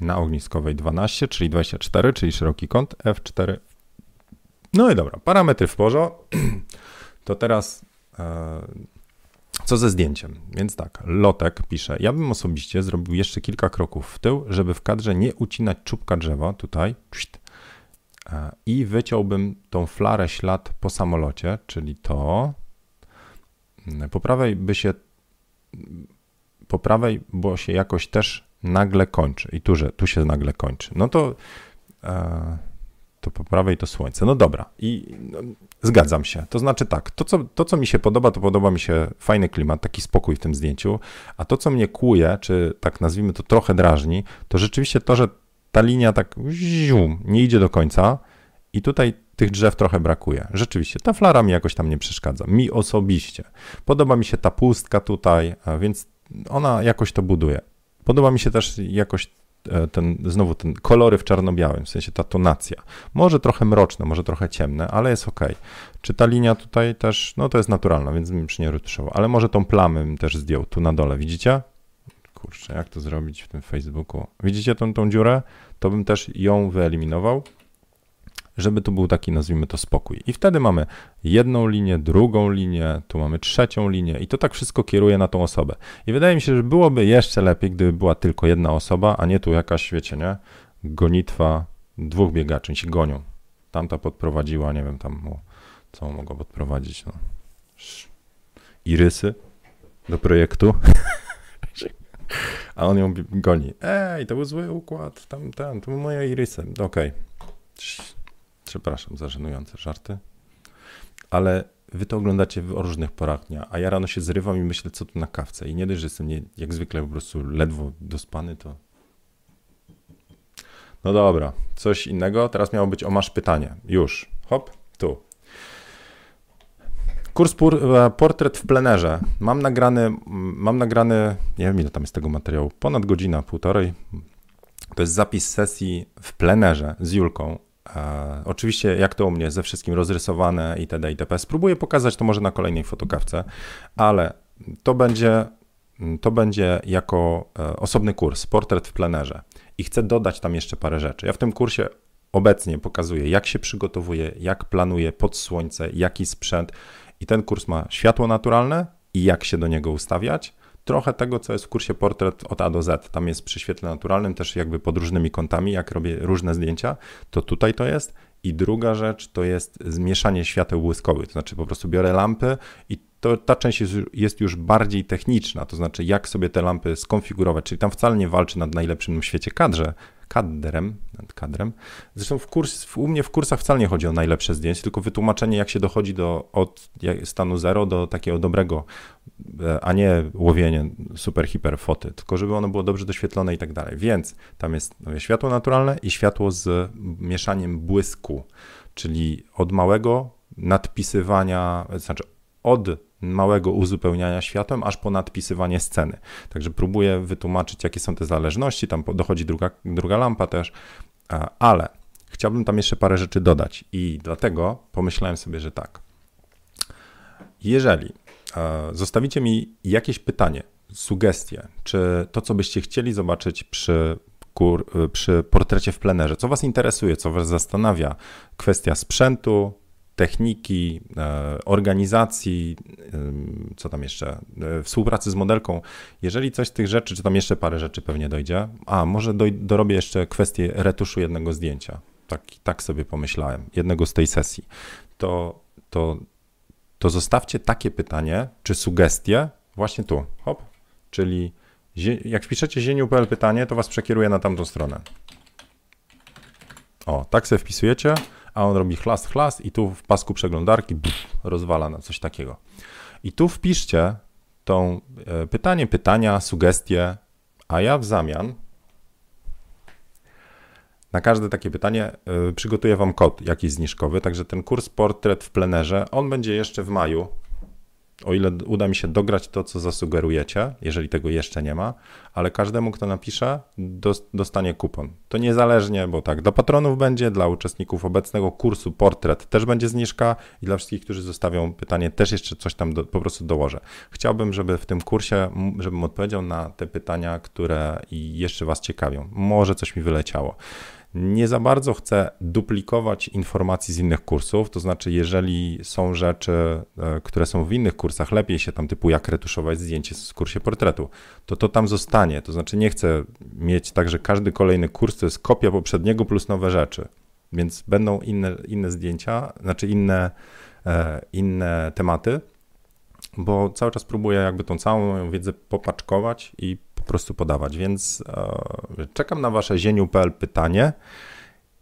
na ogniskowej 12, czyli 24, czyli szeroki kąt, F4. No i dobra, parametry w porządku. To teraz e, co ze zdjęciem? Więc tak, Lotek pisze, ja bym osobiście zrobił jeszcze kilka kroków w tył, żeby w kadrze nie ucinać czubka drzewa, tutaj, e, i wyciąłbym tą flarę ślad po samolocie, czyli to. Po prawej by się, po prawej, bo się jakoś też nagle kończy i tu, że tu się nagle kończy, no to, e, to po prawej to słońce. No dobra, i no, zgadzam się. To znaczy tak, to co, to co mi się podoba, to podoba mi się fajny klimat, taki spokój w tym zdjęciu, a to co mnie kłuje, czy tak nazwijmy to trochę drażni, to rzeczywiście to, że ta linia tak nie idzie do końca i tutaj tych drzew trochę brakuje. Rzeczywiście, ta flara mi jakoś tam nie przeszkadza. Mi osobiście. Podoba mi się ta pustka tutaj, więc ona jakoś to buduje. Podoba mi się też jakoś e, ten, znowu ten kolory w czarno-białym, w sensie ta tonacja. Może trochę mroczne, może trochę ciemne, ale jest ok. Czy ta linia tutaj też, no to jest naturalna, więc bym przy nie ruszył, ale może tą plamę bym też zdjął tu na dole, widzicie? Kurczę, jak to zrobić w tym Facebooku? Widzicie tą, tą dziurę? To bym też ją wyeliminował żeby tu był taki, nazwijmy to, spokój. I wtedy mamy jedną linię, drugą linię, tu mamy trzecią linię i to tak wszystko kieruje na tą osobę. I wydaje mi się, że byłoby jeszcze lepiej, gdyby była tylko jedna osoba, a nie tu jakaś, wiecie, nie? Gonitwa dwóch biegaczy, się gonią. Tamta podprowadziła, nie wiem tam, co mogła podprowadzić, no. Irysy do projektu. a on ją goni. Ej, to był zły układ, tam, tam, to moje irysy. Okej. Okay. Przepraszam za żenujące żarty. Ale wy to oglądacie w różnych porach dnia, a ja rano się zrywam i myślę, co tu na kawce. I nie dość, że jestem nie, jak zwykle po prostu ledwo dospany, to... No dobra, coś innego. Teraz miało być o masz pytanie. Już. Hop, tu. Kurs e, portret w plenerze. Mam nagrany, mam nagrany, nie wiem ile tam jest tego materiału, ponad godzina, półtorej. To jest zapis sesji w plenerze z Julką E, oczywiście, jak to u mnie, ze wszystkim rozrysowane itd. itp. Spróbuję pokazać to może na kolejnej fotokawce, ale to będzie, to będzie jako e, osobny kurs, portret w plenerze. I chcę dodać tam jeszcze parę rzeczy. Ja w tym kursie obecnie pokazuję, jak się przygotowuję, jak planuję pod słońce, jaki sprzęt. I ten kurs ma światło naturalne i jak się do niego ustawiać trochę tego, co jest w kursie portret od A do Z. Tam jest przy świetle naturalnym też jakby pod różnymi kątami, jak robię różne zdjęcia, to tutaj to jest. I druga rzecz to jest zmieszanie świateł błyskowych, to znaczy po prostu biorę lampy i to ta część jest, jest, już bardziej techniczna, to znaczy jak sobie te lampy skonfigurować, czyli tam wcale nie walczy nad najlepszym w świecie kadrze, kadrem, nad kadrem. Zresztą w kurs, u mnie w kursach wcale nie chodzi o najlepsze zdjęcie, tylko wytłumaczenie, jak się dochodzi do, od stanu zero do takiego dobrego, e, a nie łowienie super, hiper foty, tylko żeby ono było dobrze doświetlone i tak dalej. Więc tam jest światło naturalne i światło z mieszaniem błysku, czyli od małego nadpisywania, znaczy od małego uzupełniania światłem, aż po nadpisywanie sceny. Także próbuję wytłumaczyć, jakie są te zależności, tam dochodzi druga, druga lampa też, ale chciałbym tam jeszcze parę rzeczy dodać i dlatego pomyślałem sobie, że tak. Jeżeli zostawicie mi jakieś pytanie, sugestie, czy to, co byście chcieli zobaczyć przy przy portrecie w plenerze. Co Was interesuje, co Was zastanawia? Kwestia sprzętu, techniki, e, organizacji, co tam jeszcze, e, współpracy z modelką. Jeżeli coś z tych rzeczy, czy tam jeszcze parę rzeczy pewnie dojdzie, a może doj, dorobię jeszcze kwestię retuszu jednego zdjęcia. Tak, tak sobie pomyślałem, jednego z tej sesji. To, to, to zostawcie takie pytanie, czy sugestie właśnie tu, hop, czyli jak wpiszecie zieniu.pl pytanie, to was przekieruje na tamtą stronę. O, tak sobie wpisujecie, a on robi chlast, chlast i tu w pasku przeglądarki buf, rozwala na coś takiego. I tu wpiszcie tą e, pytanie, pytania, sugestie, a ja w zamian na każde takie pytanie y, przygotuję Wam kod jakiś zniżkowy, także ten kurs portret w plenerze, on będzie jeszcze w maju, o ile uda mi się dograć to, co zasugerujecie, jeżeli tego jeszcze nie ma, ale każdemu, kto napisze, dostanie kupon. To niezależnie, bo tak, dla patronów będzie, dla uczestników obecnego kursu Portret też będzie zniżka i dla wszystkich, którzy zostawią pytanie, też jeszcze coś tam do, po prostu dołożę. Chciałbym, żeby w tym kursie, żebym odpowiedział na te pytania, które jeszcze Was ciekawią. Może coś mi wyleciało. Nie za bardzo chcę duplikować informacji z innych kursów, to znaczy, jeżeli są rzeczy, e, które są w innych kursach, lepiej się tam typu jak retuszować zdjęcie w kursie portretu, to to tam zostanie. To znaczy, nie chcę mieć tak, że każdy kolejny kurs to jest kopia poprzedniego plus nowe rzeczy. Więc będą inne, inne zdjęcia, znaczy inne, e, inne tematy, bo cały czas próbuję jakby tą całą moją wiedzę popaczkować i po prostu podawać. Więc e, czekam na wasze zieniu.pl pytanie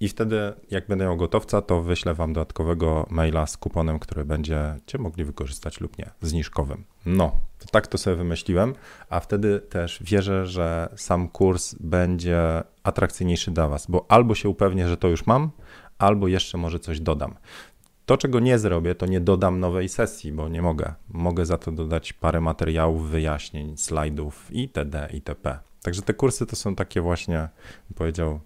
i wtedy, jak będę miał gotowca, to wyślę wam dodatkowego maila z kuponem, który będziecie mogli wykorzystać lub nie, zniżkowym. No, to tak to sobie wymyśliłem, a wtedy też wierzę, że sam kurs będzie atrakcyjniejszy dla was, bo albo się upewnię, że to już mam, albo jeszcze może coś dodam. To, czego nie zrobię, to nie dodam nowej sesji, bo nie mogę. Mogę za to dodać parę materiałów, wyjaśnień, slajdów itd. itp. Także te kursy to są takie właśnie, powiedział,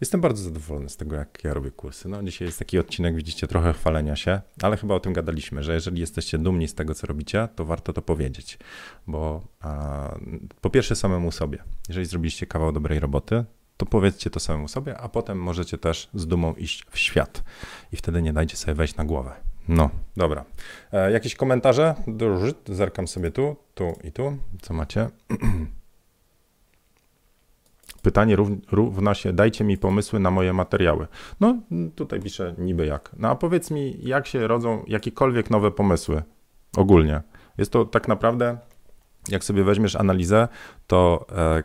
jestem bardzo zadowolony z tego, jak ja robię kursy. No, dzisiaj jest taki odcinek, widzicie, trochę chwalenia się, ale chyba o tym gadaliśmy, że jeżeli jesteście dumni z tego, co robicie, to warto to powiedzieć, bo a, po pierwsze samemu sobie, jeżeli zrobiliście kawał dobrej roboty, to powiedzcie to samemu sobie, a potem możecie też z dumą iść w świat i wtedy nie dajcie sobie wejść na głowę. No, dobra. E, jakieś komentarze? Zerkam sobie tu, tu i tu. Co macie? Pytanie równa się, dajcie mi pomysły na moje materiały. No, tutaj piszę niby jak. No a powiedz mi, jak się rodzą jakiekolwiek nowe pomysły ogólnie. Jest to tak naprawdę, jak sobie weźmiesz analizę, to e,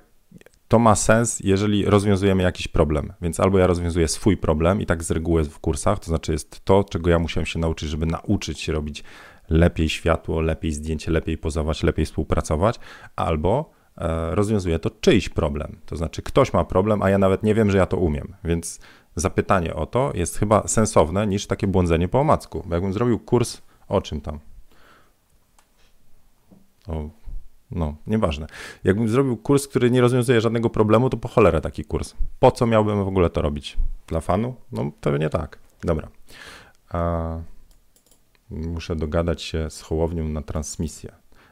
to ma sens, jeżeli rozwiązujemy jakiś problem. Więc albo ja rozwiązuję swój problem i tak z reguły w kursach, to znaczy jest to, czego ja musiałem się nauczyć, żeby nauczyć się robić lepiej światło, lepiej zdjęcie, lepiej pozować, lepiej współpracować, albo e, rozwiązuję to czyjś problem. To znaczy ktoś ma problem, a ja nawet nie wiem, że ja to umiem. Więc zapytanie o to jest chyba sensowne niż takie błądzenie po omacku. Bo jakbym zrobił kurs o czym tam? O no, nieważne. Jakbym zrobił kurs, który nie rozwiązuje żadnego problemu, to po cholerę taki kurs. Po co miałbym w ogóle to robić? Dla fanu? No, pewnie tak. Dobra. A, muszę dogadać się z Hołownią na transmisję.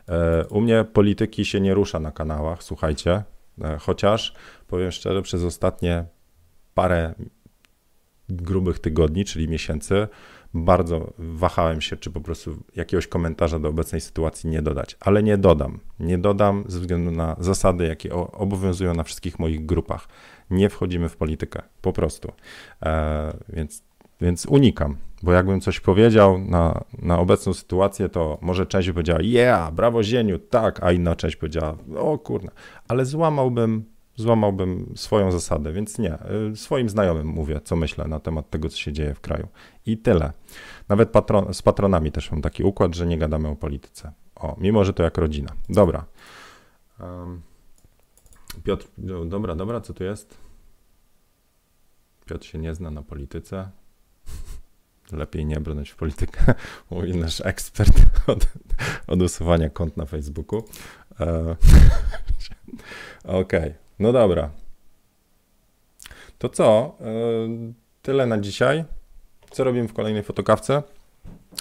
E, u mnie polityki się nie rusza na kanałach, słuchajcie. E, chociaż, powiem szczerze, przez ostatnie parę grubych tygodni, czyli miesięcy, bardzo wahałem się, czy po prostu jakiegoś komentarza do obecnej sytuacji nie dodać, ale nie dodam. Nie dodam ze względu na zasady, jakie obowiązują na wszystkich moich grupach. Nie wchodzimy w politykę, po prostu. E, więc więc unikam, bo jakbym coś powiedział na, na obecną sytuację, to może część by powiedziała, yeah, brawo Zieniu, tak, a inna część powiedziała, o kurna, ale złamałbym, złamałbym swoją zasadę, więc nie, y, swoim znajomym mówię, co myślę na temat tego, co się dzieje w kraju. I tyle. Nawet patron, z patronami też mam taki układ, że nie gadamy o polityce. O, mimo, że to jak rodzina. Dobra. Um, Piotr, no, dobra, dobra, co tu jest? Piotr się nie zna na polityce. Lepiej nie brnąć w politykę, mówi nasz ekspert od, od usuwania kont na Facebooku. E, Okej, okay. No dobra. To co? E, tyle na dzisiaj. Co robimy w kolejnej fotokawce?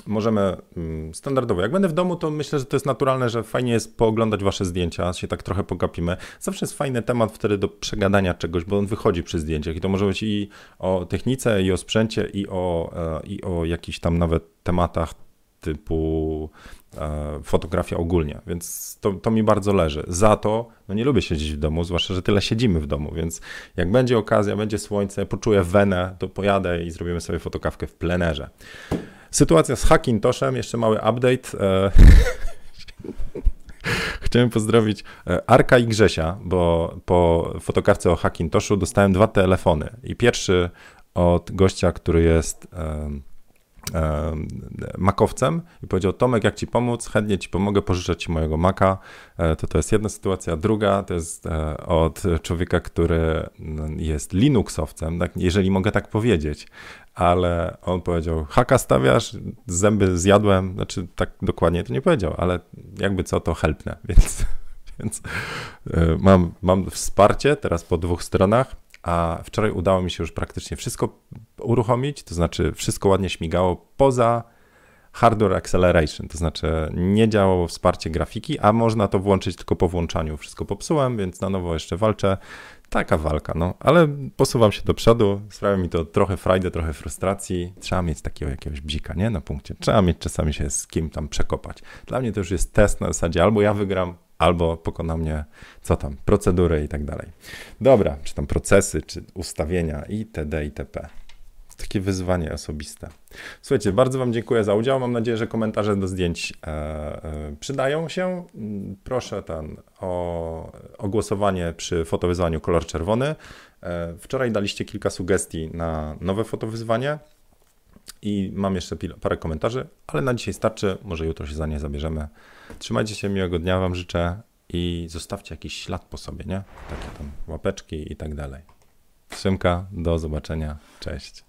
możemy mm, standardowo. Jak będę w domu, to myślę, że to jest naturalne, że fajnie jest pooglądać wasze zdjęcia, się tak trochę pogapimy. Zawsze jest fajny temat wtedy do przegadania czegoś, bo on wychodzi przy zdjęciach i to może być i o technice, i o sprzęcie, i o, e, i o jakichś tam nawet tematach typu fotografia ogólnie, więc to, to mi bardzo leży. Za to, no nie lubię siedzieć w domu, zwłaszcza, że tyle siedzimy w domu, więc jak będzie okazja, będzie słońce, poczuję wenę, to pojadę i zrobimy sobie fotokawkę w plenerze. Sytuacja z Hackintoshem, jeszcze mały update. E, chciałem pozdrowić e, Arka i Grzesia, bo po fotokarce o Hackintoshu dostałem dwa telefony. I pierwszy od gościa, który jest makowcem i powiedział Tomek, jak ci pomóc, chętnie ci pomogę, pożyczać ci mojego maka. E, to to jest jedna sytuacja. Druga to jest od człowieka, który jest Linuxowcem, tak, jeżeli mogę tak powiedzieć. Ale on powiedział, haka stawiasz, zęby zjadłem, znaczy tak dokładnie to nie powiedział, ale jakby co, to helpne, więc, więc e, mam, mam wsparcie teraz po dwóch stronach, a wczoraj udało mi się już praktycznie wszystko uruchomić, to znaczy wszystko ładnie śmigało poza hardware acceleration, to znaczy nie działało wsparcie grafiki, a można to włączyć tylko po włączaniu. Wszystko popsułem, więc na nowo jeszcze walczę taka walka, no, ale posuwam się do przodu, sprawia mi to trochę frajdy, trochę frustracji. Trzeba mieć takiego jakiegoś bzika, nie, na punkcie. Trzeba mieć czasami się z kim tam przekopać. Dla mnie to już jest test na zasadzie albo ja wygram, albo pokona mnie, co tam, procedury i tak dalej. Dobra, czy tam procesy, czy ustawienia itd. itp takie wyzwanie osobiste. Słuchajcie, bardzo Wam dziękuję za udział. Mam nadzieję, że komentarze do zdjęć e, e, przydają się. Proszę ten, o, o głosowanie przy fotowyzwaniu kolor czerwony. E, wczoraj daliście kilka sugestii na nowe fotowyzwanie i mam jeszcze parę komentarzy, ale na dzisiaj starczy. Może jutro się za nie zabierzemy. Trzymajcie się, miłego dnia Wam życzę i zostawcie jakiś ślad po sobie, nie? Takie tam łapeczki i tak dalej. Szymka, do zobaczenia. Cześć.